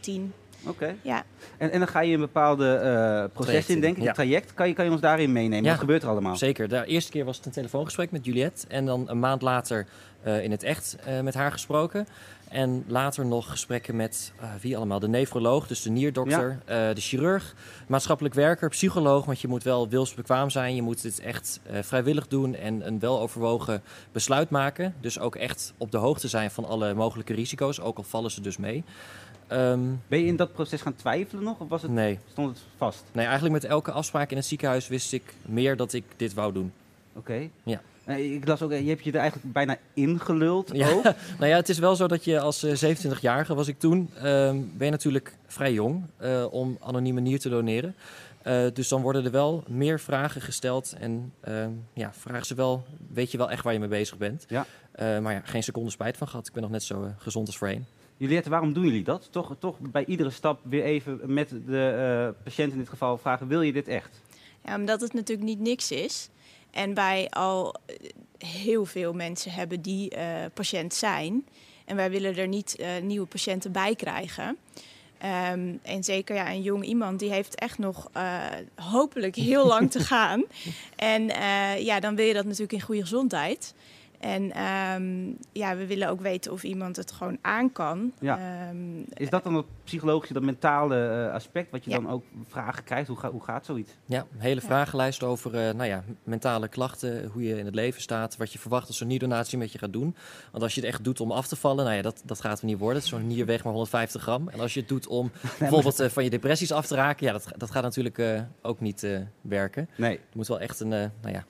tien. Oké. Ja. En, en dan ga je een bepaalde eh proces Traject in, denk ik. ja. Een traject. Kan je, kan je ons daarin meenemen? Ja. Wat gebeurt er allemaal? Zeker. De eerste keer was het een telefoongesprek met Juliette. En dan een maand later eh, in het echt eh, met haar gesproken. En later nog gesprekken met eh, wie allemaal? De nefroloog, dus de nierdokter, eh, de chirurg, maatschappelijk werker, psycholoog. Want je moet wel wilsbekwaam zijn. Je moet het echt eh, vrijwillig doen en een weloverwogen besluit maken. Dus ook echt op de hoogte zijn van alle mogelijke risico's. Ook al vallen ze dus mee. Ehm, Ben je in dat proces gaan twijfelen nog? Of was het, nee. stond het vast? nee, eigenlijk met elke afspraak in het ziekenhuis wist ik meer dat ik dit wou doen. Oké. Ja. Eh, ik las ook, eh, je hebt je er eigenlijk bijna ingeluld Ja. ook. Nou ja, het is wel zo dat je als eh, 27-jarige was ik toen, ehm, ben je natuurlijk vrij jong eh, om anonieme nier te doneren. Eh, dus dan worden er wel meer vragen gesteld en ehm, ja, vragen ze wel, weet je wel echt waar je mee bezig bent. Ja. Eh, maar ja, geen seconde spijt van gehad. Ik ben nog net zo eh, gezond als voorheen. Juliette, waarom doen jullie dat? Toch, toch bij iedere stap weer even met de eh, patiënt in dit geval vragen, wil je dit echt? Ja, omdat het natuurlijk niet niks is. En wij al eh, heel veel mensen hebben die eh, patiënt zijn. En wij willen er niet nieuwe patiënten bij krijgen. Ehm, en zeker ja, een jong iemand die heeft echt nog hopelijk heel lang te gaan. En ja, dan wil je dat natuurlijk in goede gezondheid. En ehm, ja, we willen ook weten of iemand het gewoon aan kan. Ja. Ehm, Is dat dan het psychologische, dat mentale eh, aspect, wat je Ja. dan ook vragen krijgt? Hoe, ga- hoe gaat zoiets? Ja, een hele Ja. vragenlijst over eh, nou ja, mentale klachten, hoe je in het leven staat, wat je verwacht als zo'n nierdonatie met je gaat doen. Want als je het echt doet om af te vallen, nou ja, dat, dat gaat er niet worden. Het is Zo'n nier weegt maar 150 gram. En als je het doet om bijvoorbeeld eh, van je depressies af te raken, ja, dat, dat gaat natuurlijk eh, ook niet eh, werken. Nee. Het moet wel echt een, eh, nou ja,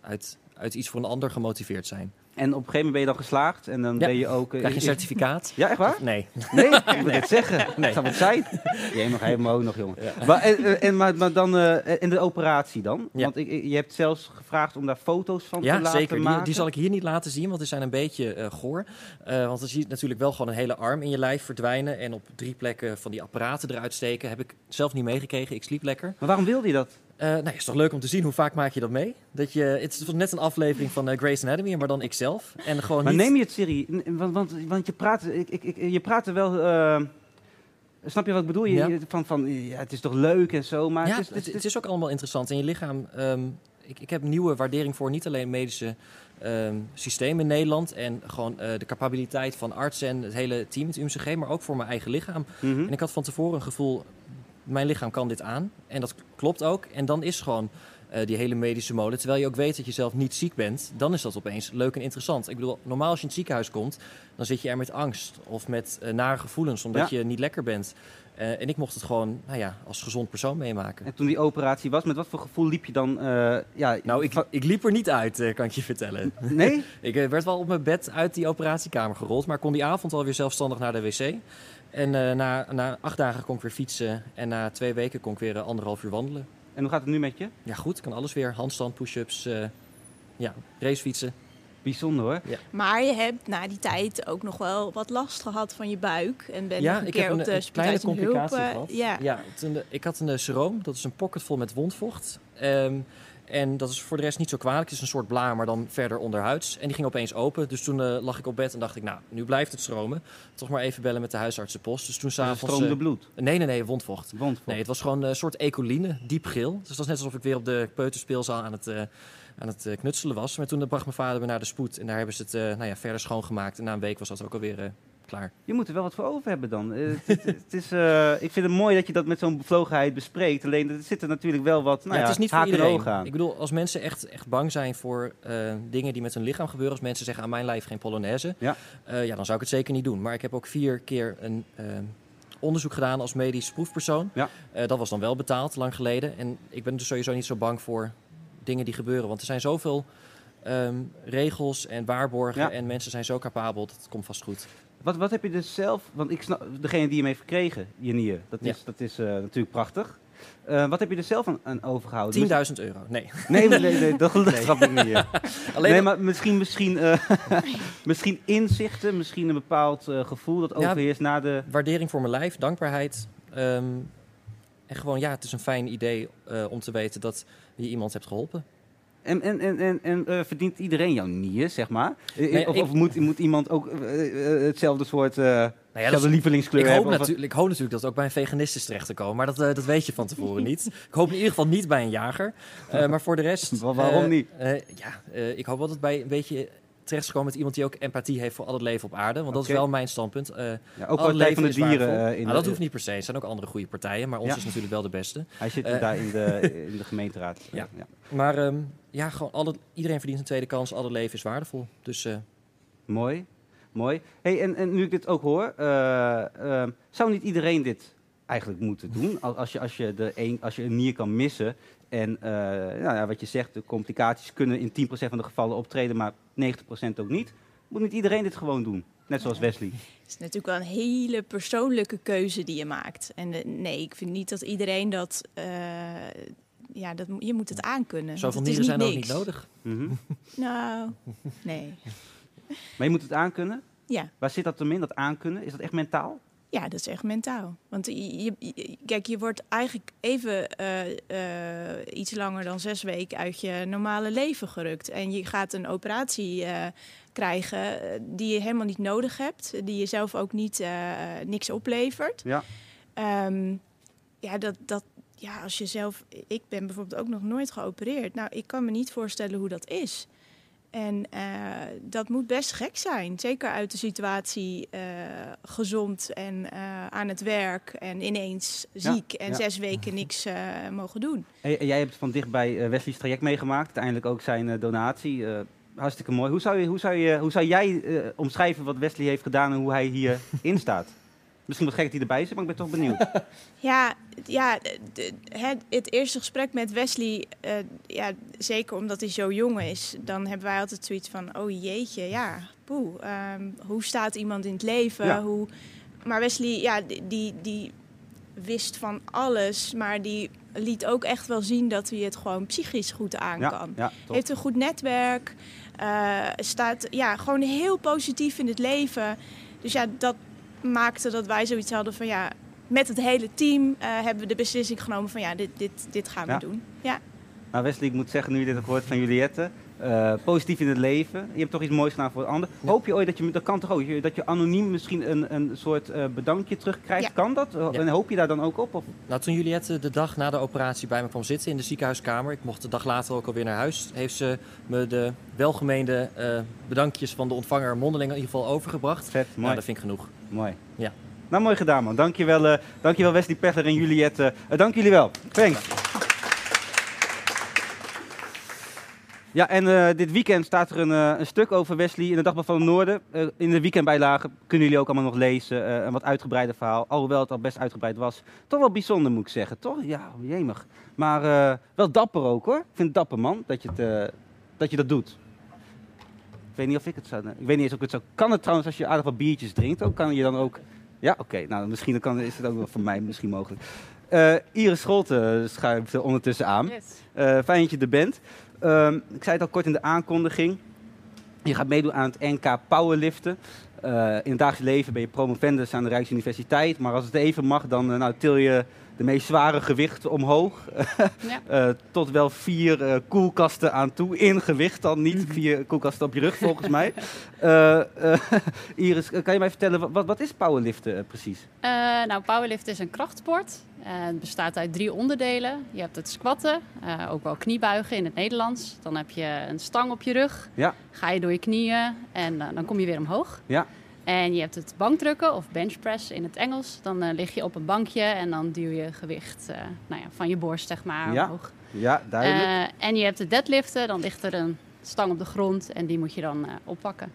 uit, uit iets voor een ander gemotiveerd zijn. En op een gegeven moment ben je dan geslaagd en dan Ja. ben je ook... eh, Krijg je een certificaat? Ja, echt waar? Nee. Nee, ik wil dit zeggen. Nee. Zou het zijn? Jij nog helemaal nog, jongen. Maar, en, en- en, maar, maar dan, eh en de operatie dan? Ja. Want ik, je hebt zelfs gevraagd om daar foto's van te Ja, laten zeker. Maken. die zal ik hier niet laten zien, want die zijn een beetje eh, goor. Eh, want dan zie je natuurlijk wel gewoon een hele arm in je lijf verdwijnen. En op drie plekken van die apparaten eruit steken. Heb ik zelf niet meegekregen. Ik sliep lekker. Maar waarom wilde je dat? Eh nou, is toch leuk om te zien hoe vaak maak je dat mee? Dat je, het is net een aflevering van eh, Grey's Anatomy, maar dan ikzelf. En gewoon Maar niet... neem je het serieus? Want, want, want je praat, ik, ik, je praat er wel... eh, snap je wat ik bedoel? Je, Ja. van, van, ja, het is toch leuk en zo, maar ja, het is, het is- het is ook allemaal interessant. En je lichaam, ehm, ik, ik heb nieuwe waardering voor niet alleen medische ehm, systeem in Nederland en gewoon de capabiliteit van artsen en het hele team, het UMCG, maar ook voor mijn eigen lichaam. Mhm. En ik had van tevoren een gevoel, mijn lichaam kan dit aan. En dat klopt ook. En dan is gewoon eh, die hele medische molen. Terwijl je ook weet dat je zelf niet ziek bent, dan is dat opeens leuk en interessant. Ik bedoel, normaal als je in het ziekenhuis komt, dan zit je er met angst of met eh, nare gevoelens, omdat je niet lekker bent. Eh, en ik mocht het gewoon, nou ja, als gezond persoon meemaken. En toen die operatie was, met wat voor gevoel liep je dan? ja, Nou, ik, ik liep er niet uit, kan ik je vertellen. Nee? ik werd wel op mijn bed uit die operatiekamer gerold, maar kon die avond alweer zelfstandig naar de wc. En eh, na, na acht dagen kon ik weer fietsen en na twee weken kon ik weer eh, anderhalf uur wandelen. En hoe gaat het nu met je? Ja goed, ik kan alles weer. Handstand, push-ups, eh, ja, racefietsen. Bijzonder hoor. Maar je hebt na die tijd ook nog wel wat last gehad van je buik. En ben ja, nog een ik keer heb op een, de een kleine hulp. complicatie eh, gehad. ja. Ja, toen, ik had een uh, seroom, dat is een pocket vol met wondvocht. Ehm, en dat is voor de rest niet zo kwalijk. Het is een soort blaar, maar dan verder onderhuids. En die ging opeens open. Dus toen eh, lag ik op bed en dacht ik, nou, nu blijft het stromen. Toch maar even bellen met de huisartsenpost. Dus toen s'avonds... stroomde eh, bloed. nee, nee, nee, wondvocht. Wondvocht. Nee, het was gewoon een soort ecoline, diep geel. Dus het was net alsof ik weer op de peuterspeelzaal aan het, eh, aan het eh, knutselen was. Maar toen bracht mijn vader me naar de spoed. En daar hebben ze het eh, nou ja, verder schoongemaakt. En na een week was dat ook alweer eh, klaar. Je moet er wel wat voor over hebben dan. Eh, het, het- het is, eh, ik vind het mooi dat je dat met zo'n bevlogenheid bespreekt. Alleen er zitten natuurlijk wel wat nou ja, ja, het is niet voor iedereen. aan. Ik bedoel, als mensen echt, echt bang zijn voor eh, dingen die met hun lichaam gebeuren. Als mensen zeggen aan mijn lijf geen Polonaise. Ja. ja, dan zou ik het zeker niet doen. Maar ik heb ook vier keer een onderzoek gedaan als medisch proefpersoon. Ja. Dat was dan wel betaald, lang geleden. En ik ben dus sowieso niet zo bang voor dingen die gebeuren. Want er zijn zoveel ehm, regels en waarborgen. Ja. En mensen zijn zo capabel, dat komt vast goed. Wat, wat heb je dus zelf, want ik snap, degene die hem heeft gekregen, je nier, dat Ja. is, dat is eh, natuurlijk prachtig. Eh, wat heb je er zelf aan, aan overgehouden? 10.000 euro. Nee. Nee, nee, nee, dat, Nee. snap ik niet. ja. Alleen nee, maar misschien, misschien, eh, misschien inzichten, misschien een bepaald gevoel dat Ja. overheerst na de... waardering voor mijn lijf, dankbaarheid. ehm, en gewoon, ja, het is een fijn idee om te weten dat je iemand hebt geholpen. En, en, en, en, en eh, verdient iedereen jouw nier, zeg maar? Eh, Nee, of ik- of moet, moet iemand ook eh, hetzelfde soort, Nou ja, dat is- lievelingskleur ik, hoop natuurlijk, ik hoop natuurlijk dat het ook bij een veganist is terecht te komen. Maar dat, dat weet je van tevoren niet. Ik hoop in ieder geval niet bij een jager. Maar voor de rest... Wa- waarom niet? ja, ik hoop wel dat het bij een beetje terecht is gekomen met iemand die ook empathie heeft voor al het leven op aarde. Want dat is wel mijn standpunt. Ja, ook alle Partij leven van de Dieren. in nou, dat hoeft niet per se. Er zijn ook andere goede partijen. Maar ons Ja. is natuurlijk wel de beste. Hij zit daar in de, in de gemeenteraad. Ja. ja. Maar ehm, ja, gewoon alle, iedereen verdient een tweede kans. Alle leven is waardevol. Dus eh, Mooi, mooi. Hey, en, en nu ik dit ook hoor, eh, eh, zou niet iedereen dit eigenlijk moeten doen? Als, als, je, als, je de een, als je een nier kan missen en eh, nou ja, wat je zegt, de complicaties kunnen in 10% van de gevallen optreden, maar 90% ook niet. Moet niet iedereen dit gewoon doen? Net zoals Wesley. Het is natuurlijk wel een hele persoonlijke keuze die je maakt. En nee, ik vind niet dat iedereen dat... ja, dat, je moet het aankunnen. zoveel nieren zijn ook niet nodig. Mhm. Nou, nee. Maar je moet het aankunnen? Ja. Waar zit dat hem in, dat aankunnen? Is dat echt mentaal? Ja, dat is echt mentaal. Want je, je- je- kijk, je wordt eigenlijk even eh, eh, iets langer dan zes weken uit je normale leven gerukt. En je gaat een operatie eh, krijgen die je helemaal niet nodig hebt. Die je zelf ook niet, eh, niks oplevert. Ja. Ehm, ja, dat, dat, ja, als je zelf... Ik ben bijvoorbeeld ook nog nooit geopereerd. Nou, ik kan me niet voorstellen hoe dat is. En eh, dat moet best gek zijn. Zeker uit de situatie eh, gezond en eh, aan het werk en ineens Ja, ziek en ja. zes weken niks eh, mogen doen. En jij hebt van dichtbij eh, Wesley's traject meegemaakt, uiteindelijk ook zijn donatie. Eh, hartstikke mooi. Hoe zou, je, hoe zou, je, hoe zou jij omschrijven wat Wesley heeft gedaan en hoe hij hierin staat? Misschien wat gek dat hij erbij zit, maar ik ben toch benieuwd. Ja, ja de- het, het eerste gesprek met Wesley, eh, ja, zeker omdat hij zo jong is, dan hebben wij altijd zoiets van, oh jeetje, ja, poeh, ehm, hoe staat iemand in het leven? Ja. Hoe, maar Wesley, ja, die, die, die wist van alles, maar die liet ook echt wel zien dat hij het gewoon psychisch goed aan ja, kan. ja. Heeft een goed netwerk, eh, staat ja, gewoon heel positief in het leven. Dus ja, dat maakte dat wij zoiets hadden van ja, met het hele team eh, hebben we de beslissing genomen van ja, dit, dit, dit gaan we Ja. doen. Ja. Nou Wesley, ik moet zeggen, nu je dit hebt gehoord van Juliette, eh, positief in het leven. Je hebt toch iets moois gedaan voor een ander. Hoop je ooit dat je, dat kan toch ook, je- dat je anoniem misschien een, een soort eh, bedankje terugkrijgt? Ja. Kan dat? En hoop je daar dan ook op? Of? Nou, toen Juliette de dag na de operatie bij me kwam zitten in de ziekenhuiskamer, ik mocht de dag later ook alweer naar huis, heeft ze me de welgemeende eh, bedankjes van de ontvanger mondeling in ieder geval overgebracht. Vet, Nou, mooi. dat vind ik genoeg. mooi. Ja. Nou, mooi gedaan man. Dankjewel, eh dankjewel Wesley Pechler en Juliette. Eh, dank jullie wel. Thanks. Ja, en eh, dit weekend staat er een, eh, een stuk over Wesley in de Dagblad van het Noorden. Eh, in de weekendbijlage kunnen jullie ook allemaal nog lezen. een wat uitgebreider verhaal. Alhoewel het al best uitgebreid was. Toch wel bijzonder moet ik zeggen, toch? Ja, jemig. Maar wel dapper ook hoor. Ik vind het dapper man, dat je, het, dat, je dat doet. Ik weet niet of ik het zou... Ik weet niet eens of ik het zou... Kan het trouwens als je aardig wat biertjes drinkt ook? Kan je dan ook... Ja, oké. nou, misschien kan, is het ook wel voor mij misschien mogelijk. Iris Scholten schuift er ondertussen aan. Eh, fijn dat je er bent. Ehm, ik zei het al kort in de aankondiging. Je gaat meedoen aan het NK Powerliften. Eh, in het dagelijks leven ben je promovendus aan de Rijksuniversiteit. Maar als het even mag, dan eh, nou, til je de meest zware gewichten omhoog. Ja. Eh, tot wel vier eh, koelkasten aan toe. In gewicht dan, niet vier koelkasten op je rug volgens mij. Eh, Iris, kan je mij vertellen, wat- wat, is powerliften precies? Nou, powerlift is een krachtsport. Het bestaat uit drie onderdelen. Je hebt het squatten, ook wel kniebuigen in het Nederlands. Dan heb je een stang op je rug. Ja. Ga je door je knieën en dan kom je weer omhoog. Ja. En je hebt het bankdrukken of benchpress in het Engels. Dan eh, lig je op een bankje en dan duw je gewicht eh, nou ja, van je borst zeg maar Ja, omhoog. Ja, duidelijk. Eh, en je hebt het deadliften. Dan ligt er een stang op de grond en die moet je dan oppakken.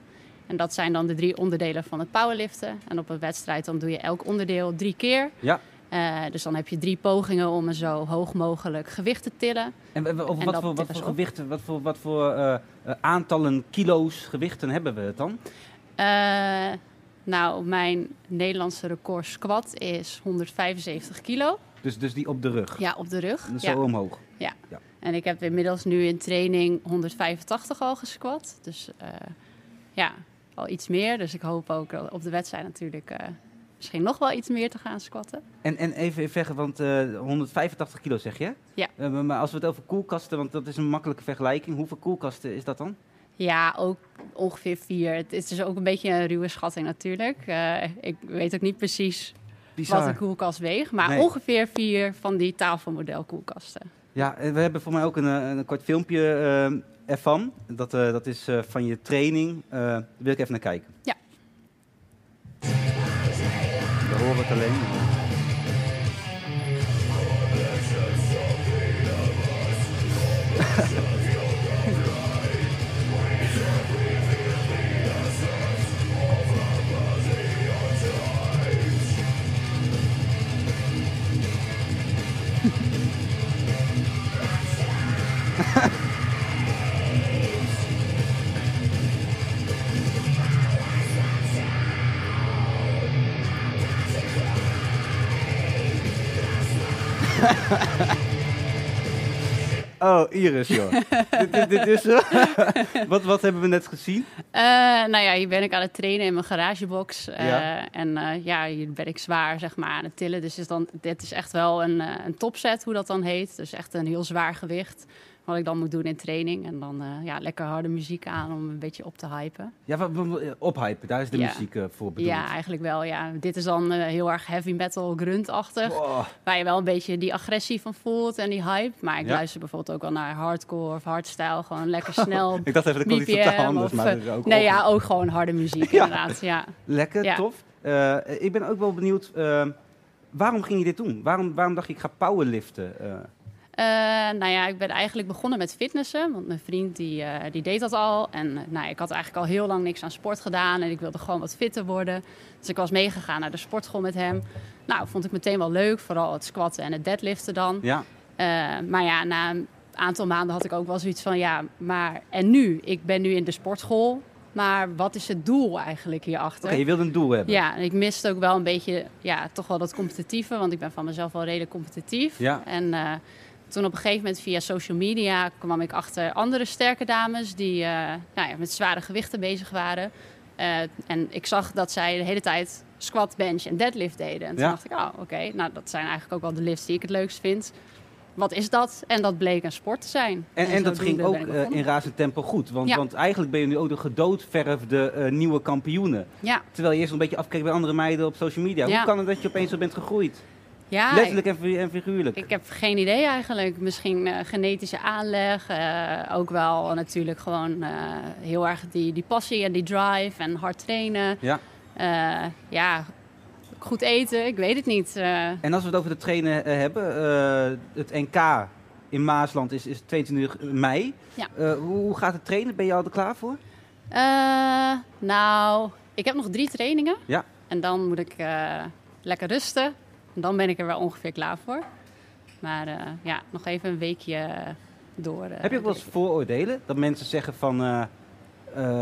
En dat zijn dan de drie onderdelen van het powerliften. En op een wedstrijd dan doe je elk onderdeel drie keer. Ja. Dus dan heb je drie pogingen om een zo hoog mogelijk gewicht te tillen. En over wat voor, wat voor gewichten, wat voor, wat voor aantallen kilo's gewichten hebben we het dan? Eh, nou, mijn Nederlandse record squat is 175 kilo. Dus Dus, die op de rug. Ja, op de rug. Zo Ja. omhoog. En ik heb inmiddels nu in training 185 al gesquat. Dus eh, ja, al iets meer. Dus ik hoop ook op de wedstrijd natuurlijk eh, misschien nog wel iets meer te gaan squatten. En, en even zeggen, want eh, 185 kilo zeg je? Ja. Maar- maar als we het over koelkasten, want dat is een makkelijke vergelijking. Hoeveel koelkasten is dat dan? Ja, ook ongeveer vier. Het is dus ook een beetje een ruwe schatting natuurlijk. Eh, ik weet ook niet precies wat een koelkast weegt. Maar Nee. ongeveer vier van die tafelmodel koelkasten. Ja, en we hebben voor mij ook een, eh, een kort filmpje eh, ervan. Dat, dat is van je training. Daar wil ik even naar kijken. Ja. We horen het alleen. Oh, Iris, joh. dit, dit, dit is... wat, wat hebben we net gezien? Eh, nou ja, hier ben ik aan het trainen in mijn garagebox. Eh, Ja. En eh, ja, hier ben ik zwaar zeg maar, aan het tillen. Dus is dan, dit is echt wel een, een topset, hoe dat dan heet. Dus echt een heel zwaar gewicht. Wat ik dan moet doen in training. En dan eh, ja, lekker harde muziek aan om een beetje op te hypen. Ja, wat, ophypen, daar is de Ja. muziek eh, voor bedoeld. Ja, eigenlijk wel. Ja. Dit is dan eh, heel erg heavy metal gruntachtig. Oh, Waar je wel een beetje die agressie van voelt en die hype. Maar ik Ja. luister bijvoorbeeld ook wel naar hardcore of hardstyle. Gewoon lekker snel. ik dacht even, dat iets BPM totaal anders, of, maar dat is ook nee, op- ja, ook gewoon harde muziek Ja. inderdaad. Ja. Lekker, tof. Ik ben ook wel benieuwd, waarom ging je dit doen? Waarom, waarom dacht je, ik ga powerliften? Eh, nou ja, ik ben eigenlijk begonnen met fitnessen. Want mijn vriend die, eh, die deed dat al. En eh, nou, ik had eigenlijk al heel lang niks aan sport gedaan. En ik wilde gewoon wat fitter worden. Dus ik was meegegaan naar de sportschool met hem. Nou, vond ik meteen wel leuk. Vooral het squatten en het deadliften dan. ja, Eh, maar ja, na een aantal maanden had ik ook wel zoiets van... Ja, maar en nu? Ik ben nu in de sportschool. Maar wat is het doel eigenlijk hierachter? oké, je wilde een doel hebben. Ja, en ik miste ook wel een beetje, ja, toch wel dat competitieve. Want ik ben van mezelf wel redelijk competitief. Ja. En eh, toen op een gegeven moment via social media kwam ik achter andere sterke dames die eh, nou ja, met zware gewichten bezig waren. Eh, en ik zag dat zij de hele tijd squat, bench en deadlift deden. En toen Ja. dacht ik, oh oké, nou dat zijn eigenlijk ook wel de lifts die ik het leukst vind. Wat is dat? En dat bleek een sport te zijn. En, en dat ging ook eh, in razend tempo goed. Want, Ja. want eigenlijk ben je nu ook de gedoodverfde eh, nieuwe kampioene. Ja, Terwijl je eerst een beetje afkeek bij andere meiden op social media. Hoe kan het dat je opeens zo bent gegroeid? Ja Letterlijk en, fi- en figuurlijk. Ik heb geen idee eigenlijk. Misschien eh, genetische aanleg. eh, ook wel natuurlijk gewoon eh, heel erg die, die passie en die drive en hard trainen. Ja. Ja, goed eten. Ik weet het niet. En als we het over de trainen hebben, het NK in Maasland is, is 22 mei. Ja. Hoe, gaat het trainen? Ben je al er klaar voor? nou, ik heb nog drie trainingen. Ja. En dan moet ik lekker rusten. Dan ben ik er wel ongeveer klaar voor. Maar eh, ja, nog even een weekje door. eh, Heb je ook wel eens vooroordelen? Dat mensen zeggen van, eh,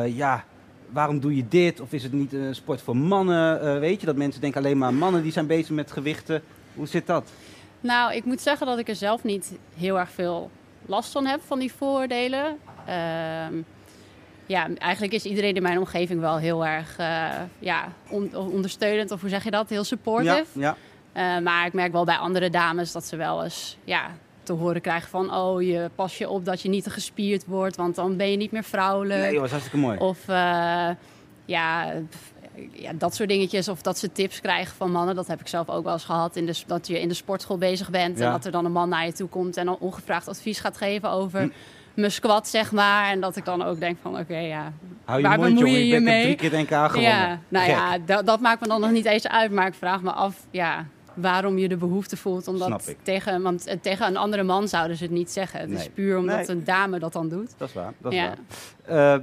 eh, ja, waarom doe je dit? Of is het niet een sport voor mannen? Eh, weet je, dat mensen denken alleen maar mannen die zijn bezig met gewichten. Hoe zit dat? Nou, ik moet zeggen dat ik er zelf niet heel erg veel last van heb, van die vooroordelen. Ehm, ja, eigenlijk is iedereen in mijn omgeving wel heel erg eh, ja, on- ondersteunend, of hoe zeg je dat? Heel supportive. Ja, ja. Eh, maar ik merk wel bij andere dames dat ze wel eens ja, te horen krijgen van... oh, je pas je op dat je niet te gespierd wordt, want dan ben je niet meer vrouwelijk. Nee, joh, dat is hartstikke mooi. Of eh, ja, ja, dat soort dingetjes. Of dat ze tips krijgen van mannen. Dat heb ik zelf ook wel eens gehad. In de, dat je in de sportschool bezig bent. Ja. En dat er dan een man naar je toe komt. En dan ongevraagd advies gaat geven over Hm. mijn squat, zeg maar. En dat ik dan ook denk van, oké, ja. Hou je waar bemoei je Ik ben je mee? drie keer NK gewonnen. Ja, nou Gek. ja, dat, dat maakt me dan nog niet eens uit. Maar ik vraag me af, ja, waarom je de behoefte voelt. Omdat tegen, want eh, tegen een andere man zouden ze het niet zeggen. Het is puur omdat Nee. een dame dat dan doet. Dat is waar. Dat is Ja. waar. Eh,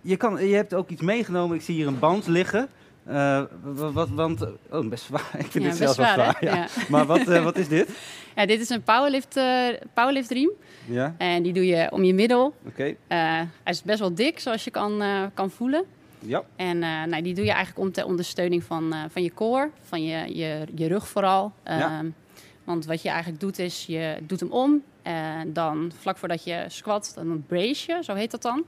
je, kan, je hebt ook iets meegenomen. Ik zie hier een band liggen. Eh, wat, want, oh, best zwaar. Ik vind Ja, dit zelfs wel zwaar? Ja. Ja. Maar wat, wat is dit? Ja, dit is een powerlift, eh powerlift riem. Ja, En die doe je om je middel. oké. Hij is best wel dik, zoals je kan, kan voelen. Ja. En eh, nou, die doe je eigenlijk om ter ondersteuning van, eh, van je core, van je, je, je rug vooral. Ja. Ehm, Want wat je eigenlijk doet is, je doet hem om. En dan vlak voordat je squat, dan brace je, zo heet dat dan.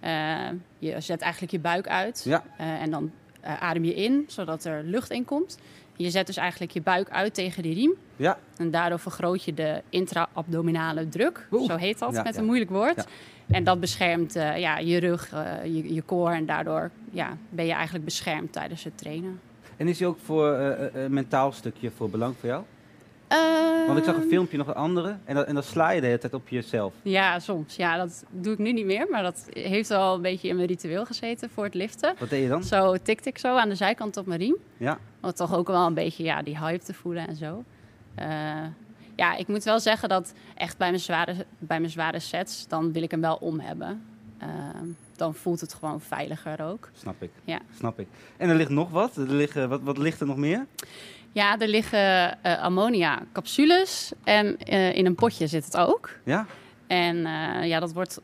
Eh, je zet eigenlijk je buik uit. Ja. En dan adem je in, zodat er lucht in komt. Je zet dus eigenlijk je buik uit tegen die riem. Ja. En daardoor vergroot je de intra-abdominale druk. Oeh. Zo heet dat, Ja, met ja. een moeilijk woord. En dat beschermt eh, ja, je rug, eh, je, je core. En daardoor ja, ben je eigenlijk beschermd tijdens het trainen. En is die ook voor eh, eh, een mentaal stukje voor belang voor jou? Want ik zag een Ehm, filmpje nog een andere en, dat, en dan sla je de hele tijd op jezelf. Ja, soms. Ja, dat doe ik nu niet meer. Maar dat heeft wel een beetje in mijn ritueel gezeten voor het liften. Wat deed je dan? Zo tikte ik zo aan de zijkant op mijn riem. Ja. Om toch ook wel een beetje ja, die hype te voelen en zo. Ja, ik moet wel zeggen dat echt bij mijn zware, bij mijn zware sets, dan wil ik hem wel om hebben. Eh, dan voelt het gewoon veiliger ook. Snap ik. Ja. Snap ik. En er ligt nog wat. Er liggen, wat, wat ligt er nog meer? Ja, er liggen eh, ammonia capsules en eh, in een potje zit het ook. Ja? En eh, ja, dat wordt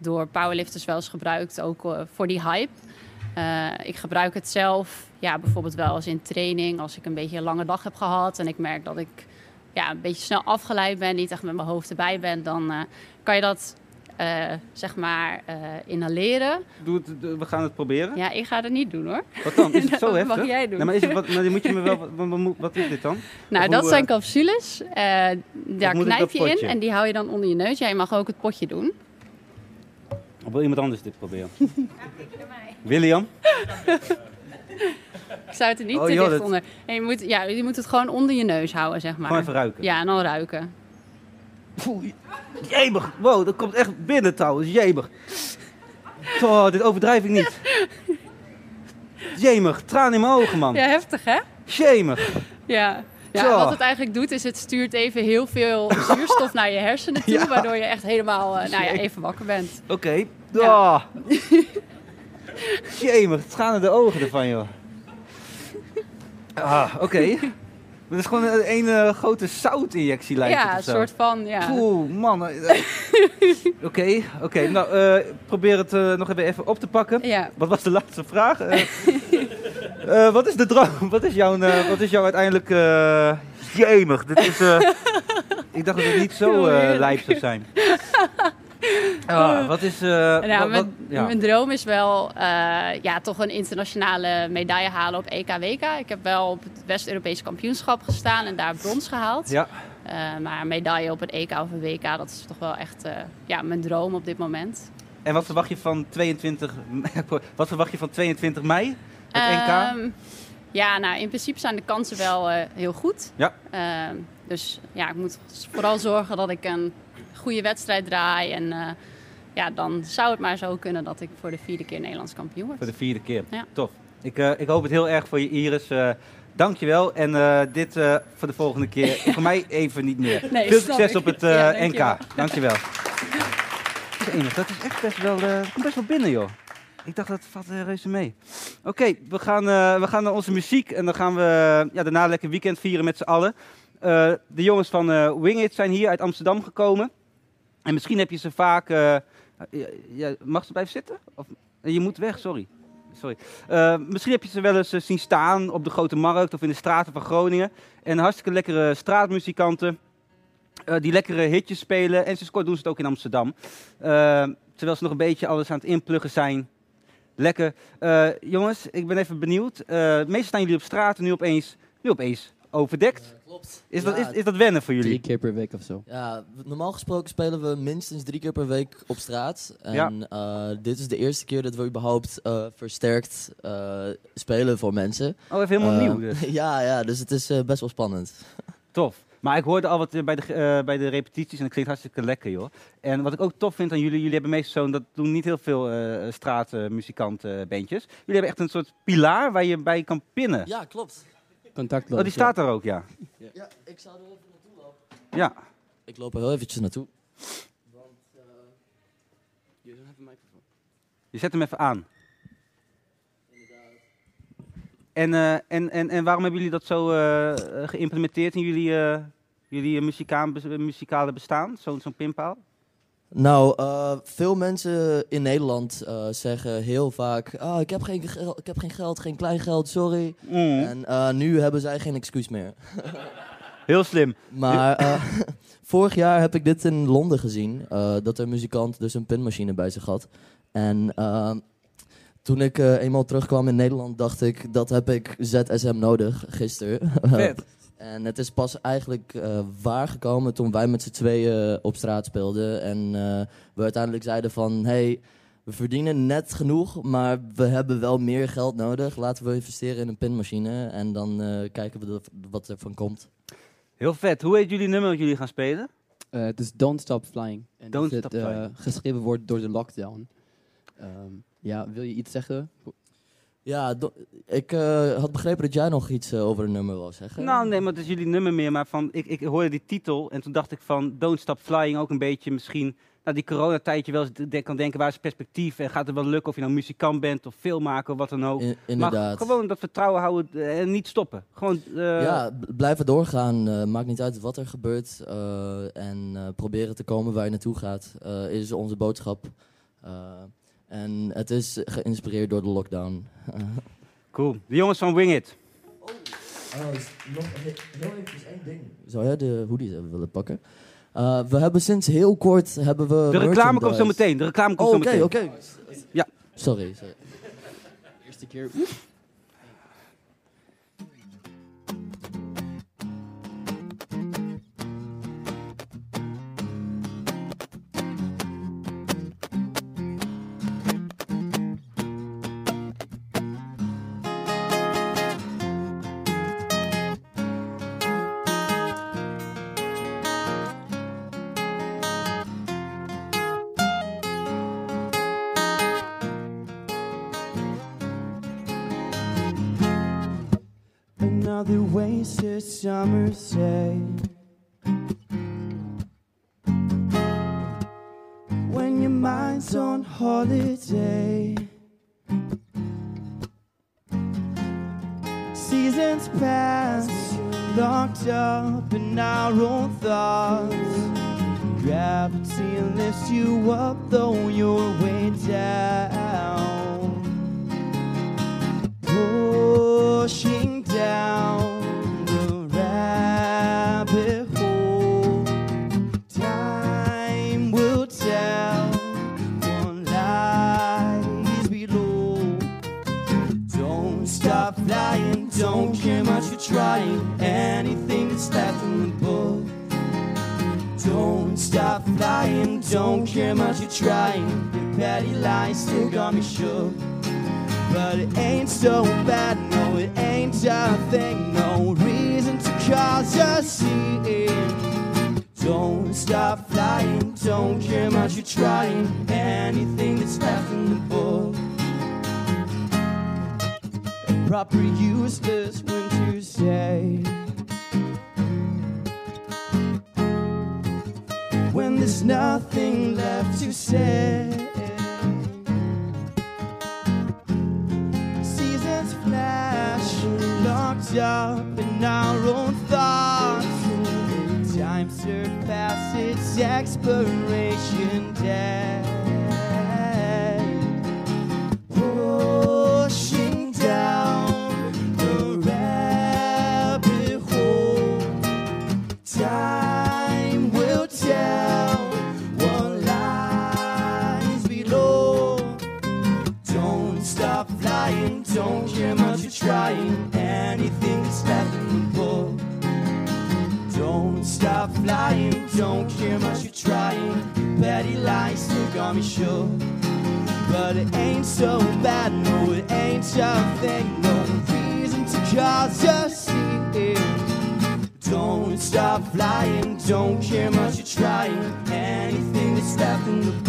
door powerlifters wel eens gebruikt, ook eh, voor die hype. Eh, ik gebruik het zelf, ja, bijvoorbeeld wel eens in training, als ik een beetje een lange dag heb gehad en ik merk dat ik ja, een beetje snel afgeleid ben, niet echt met mijn hoofd erbij ben, dan eh, kan je dat eh, zeg maar eh, inhaleren. Doe het, we gaan het proberen. Ja, ik ga het niet doen hoor. Wat dan? Is het zo Dat heftig? mag jij doen. Nee, maar, is het, wat, maar moet je me wel... Wat, wat, is dit dan? Nou, Of dat hoe, zijn capsules. Eh, daar knijp je in en die hou je dan onder je neus. Ja, je mag ook het potje doen. Of wil iemand anders dit proberen? William? Ik zou het er niet Oh, te joh, dicht dat- onder. En je, moet, ja, je moet het gewoon onder je neus houden, zeg maar. Gewoon even ruiken. Ja, en dan ruiken. Poeh, jemig. Wow, dat komt echt binnen trouwens. Jemig. Oh, dit overdrijf ik niet. Jemig. Traan in mijn ogen, man. Ja, heftig hè? Jemig. Ja. Ja, wat het eigenlijk doet, is het stuurt even heel veel zuurstof naar je hersenen toe. Ja. Waardoor je echt helemaal eh, nou ja, even wakker bent. Oké. Ja. Ah. Jemig. Tranen de ogen ervan, joh. Ah, oké. Het is gewoon een, een eh, grote zoutinjectie lijkt ja, het een of zo. soort van. Ja. Oeh, man. eh, eh. Oké, oké. Nou, probeer het nog even, even op te pakken. Ja. Wat was de laatste vraag? Wat is de droom? Wat is jouw, wat is jouw uiteindelijk... jemig, dit is... ik dacht dat het niet zo lijp zou zijn. Wat is... eh, Nou, wat- wat- mijn, ja. mijn droom is wel eh, ja, toch een internationale medaille halen op EK-WK. Ik heb wel op het West-Europese kampioenschap gestaan en daar brons gehaald. Ja, Eh, maar een medaille op een EK of een WK, dat is toch wel echt ja, mijn droom op dit moment. en wat verwacht je van 22... wat verwacht je van 22 mei? Het NK? Ehm, ja, nou in principe zijn de kansen wel heel goed. Ja. Ehm, dus ja, ik moet vooral zorgen dat ik een goede wedstrijd draai. En eh, ja, dan zou het maar zo kunnen dat ik voor de vierde keer Nederlands kampioen word. Voor de vierde keer. Ja. Tof. Ik, eh, ik hoop het heel erg voor je, Iris. Eh dankjewel. En dit voor de volgende keer. voor mij even niet meer. Nee, Veel succes ik. op het NK. dankjewel. Dankjewel. Enig, dat is echt best wel, best wel binnen, joh. Ik dacht, dat valt uh, reuze mee. Oké, we, gaan, we gaan naar onze muziek. En dan gaan we ja, daarna lekker weekend vieren met z'n allen. De jongens van eh Wing It zijn hier uit Amsterdam gekomen. En misschien heb je ze vaak... eh, mag ze blijven zitten? Of, je moet weg, sorry. Sorry. Eh, misschien heb je ze wel eens eh, zien staan op de Grote Markt of in de straten van Groningen. En hartstikke lekkere straatmuzikanten. eh, die lekkere hitjes spelen. En sinds kort doen ze het ook in Amsterdam. Eh, terwijl ze nog een beetje alles aan het inpluggen zijn. Lekker. Eh, jongens, ik ben even benieuwd. Eh, meestal staan jullie op straat en nu opeens, nu opeens overdekt. Klopt. Is, dat, is, is dat wennen voor jullie? Drie keer per week of zo. Ja, normaal gesproken spelen we minstens drie keer per week op straat. En Ja. eh, dit is de eerste keer dat we überhaupt eh, versterkt eh, spelen voor mensen. Oh, even helemaal nieuw dus. ja, ja, dus het is eh, best wel spannend. Tof. Maar ik hoorde al wat bij de, eh, bij de repetities en het klinkt hartstikke lekker, joh. En wat ik ook tof vind aan jullie, jullie hebben meestal zo'n, dat doen niet heel veel eh straatmuzikantenbandjes. jullie hebben echt een soort pilaar waar je bij kan pinnen. Ja, klopt. Contactloos. Oh, die staat daar ook, ja. Ja, ik zou er even naartoe lopen. Ja. Ik loop er heel eventjes naartoe. Je zet hem even aan. En, eh, en, en, en waarom hebben jullie dat zo eh, eh, geïmplementeerd in jullie, eh, jullie muzikaal, muzikale bestaan? Zo'n zo'n pinpaal? Nou, eh, veel mensen in Nederland eh, zeggen heel vaak: ah, ik, heb geen ik heb geen geld, geen klein geld, sorry. Mm. En eh, nu hebben zij geen excuus meer. Heel slim. Maar vorig jaar heb ik dit in Londen gezien. dat een muzikant dus een pinmachine bij zich had. En toen ik eenmaal terugkwam in Nederland, dacht ik, dat heb ik ZSM nodig, gisteren. Vet. en het is pas eigenlijk eh, waargekomen toen wij met z'n tweeën op straat speelden. En eh, we uiteindelijk zeiden van, hey, we verdienen net genoeg, maar we hebben wel meer geld nodig. Laten we investeren in een pinmachine en dan eh, kijken we wat er van komt. Heel vet. Hoe heet jullie nummer dat jullie gaan spelen? Eh, het is Don't Stop Flying. En Don't dat Stop het, eh, Flying. geschreven wordt door de lockdown. Ehm, ja, wil je iets zeggen? Ja, do- ik eh, had begrepen dat jij nog iets eh, over een nummer wou zeggen. Nou, nee, maar het is jullie nummer meer. Maar van, ik, ik hoorde die titel en toen dacht ik van Don't Stop Flying ook een beetje misschien... Nou, die coronatijdje wel eens de- kan denken, waar is perspectief? En gaat het wel lukken of je nou muzikant bent of filmmaker of wat dan ook. In- inderdaad. Maar gewoon dat vertrouwen houden eh, en niet stoppen. Gewoon, ja, b- blijven doorgaan. maakt niet uit wat er gebeurt. en proberen te komen waar je naartoe gaat, is onze boodschap. En het is geïnspireerd door de lockdown. Cool. De jongens van Wing It. Oh, nog heel eventjes één ding. Zou jij de hoodies even willen pakken? Eh, we hebben sinds heel kort hebben we De reclame komt zo meteen. De reclame komt Oh, zo oké, meteen. oké. Ja. Sorry, sorry. Eerste keer. Wasted summer's day. When your mind's on holiday. Seasons pass, locked up in our own thoughts. Gravity lifts you up, though you're way down stop don't care much you're trying. Anything that's left in the book. Don't stop flying, don't care much you're trying. Your petty lies still got me shook. But it ain't so bad, no, it ain't a thing, no reason to cause a scene. Don't stop flying, don't care much you're trying. Anything that's left in the book. Proper useless when you say. When there's nothing left to say. seasons flash, locked up in our own thoughts. Time surpasses expiration date. Don't you're trying. Anything that's left in the book. Don't stop flying, don't care much you're trying. Petty lies still got me shook. But it ain't so bad, no, it ain't a thing, no reason to cause a scene. Don't stop flying, don't care much you're trying. Anything that's left in the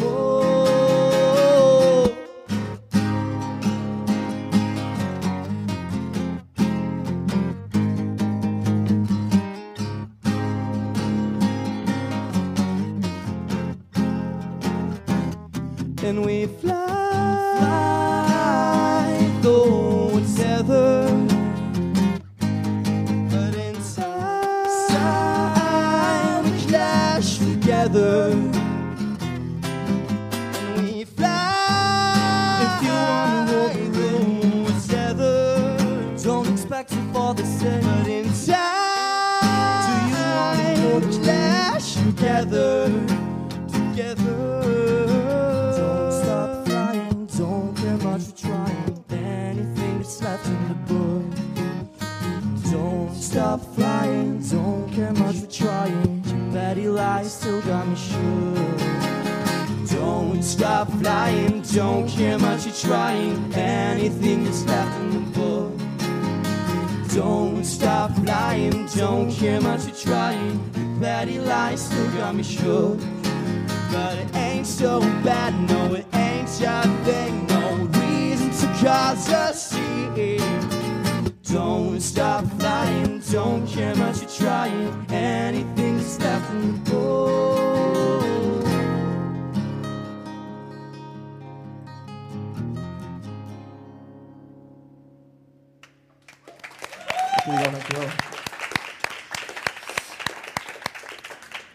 Dankjewel, dankjewel.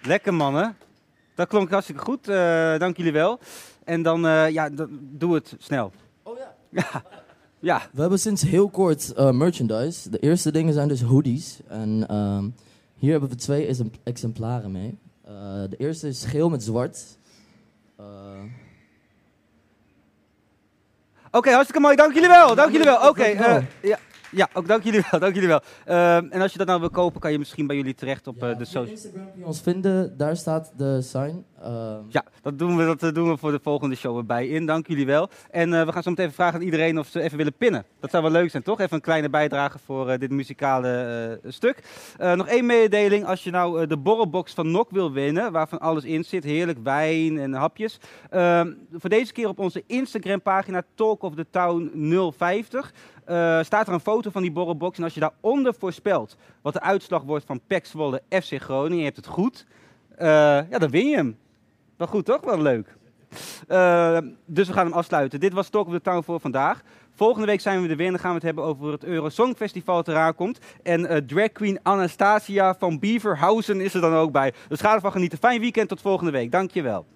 Lekker mannen. Dat klonk hartstikke goed. eh, dank jullie wel. En dan, eh, ja, doe het snel. Oh ja. Ja. ja. We hebben sinds heel kort eh, merchandise. De eerste dingen zijn dus hoodies. En ehm, hier hebben we twee exem- exemplaren mee. Eh, de eerste is geel met zwart. Eh, Oké, hartstikke mooi. Dank jullie wel. Dank jullie wel. Oké. Eh, ja, ja, ook dank jullie wel. Dank jullie wel. Ehm, en als je dat nou wil kopen, kan je misschien bij jullie terecht op eh, de social. Instagram kun je ons vinden, daar staat de sign. Ehm, Ja, dat doen, we, dat eh, doen we voor de volgende show erbij in. Dank jullie wel. En eh, we gaan zo meteen vragen aan iedereen of ze even willen pinnen. Dat zou wel leuk zijn, toch? Even een kleine bijdrage voor eh, dit muzikale stuk. Nog één mededeling. Als je nou de borrelbox van Nok wil winnen, waarvan alles in zit, heerlijk wijn en hapjes. Ehm, voor deze keer op onze Instagram pagina Talk of the Town 050 eh, staat er een foto van die borrelbox. En als je daaronder voorspelt wat de uitslag wordt van PEC Zwolle FC Groningen, je hebt het goed, ja, dan win je hem. Wel goed toch? Wel leuk. Eh, dus we gaan hem afsluiten. Dit was Talk of the Town voor vandaag. Volgende week zijn we er weer en dan gaan we het hebben over het Eurosong Festival dat eraan komt. En eh, drag queen Anastasia van Beaverhausen is er dan ook bij. Dus ga ervan genieten. Fijn weekend, tot volgende week. Dankjewel.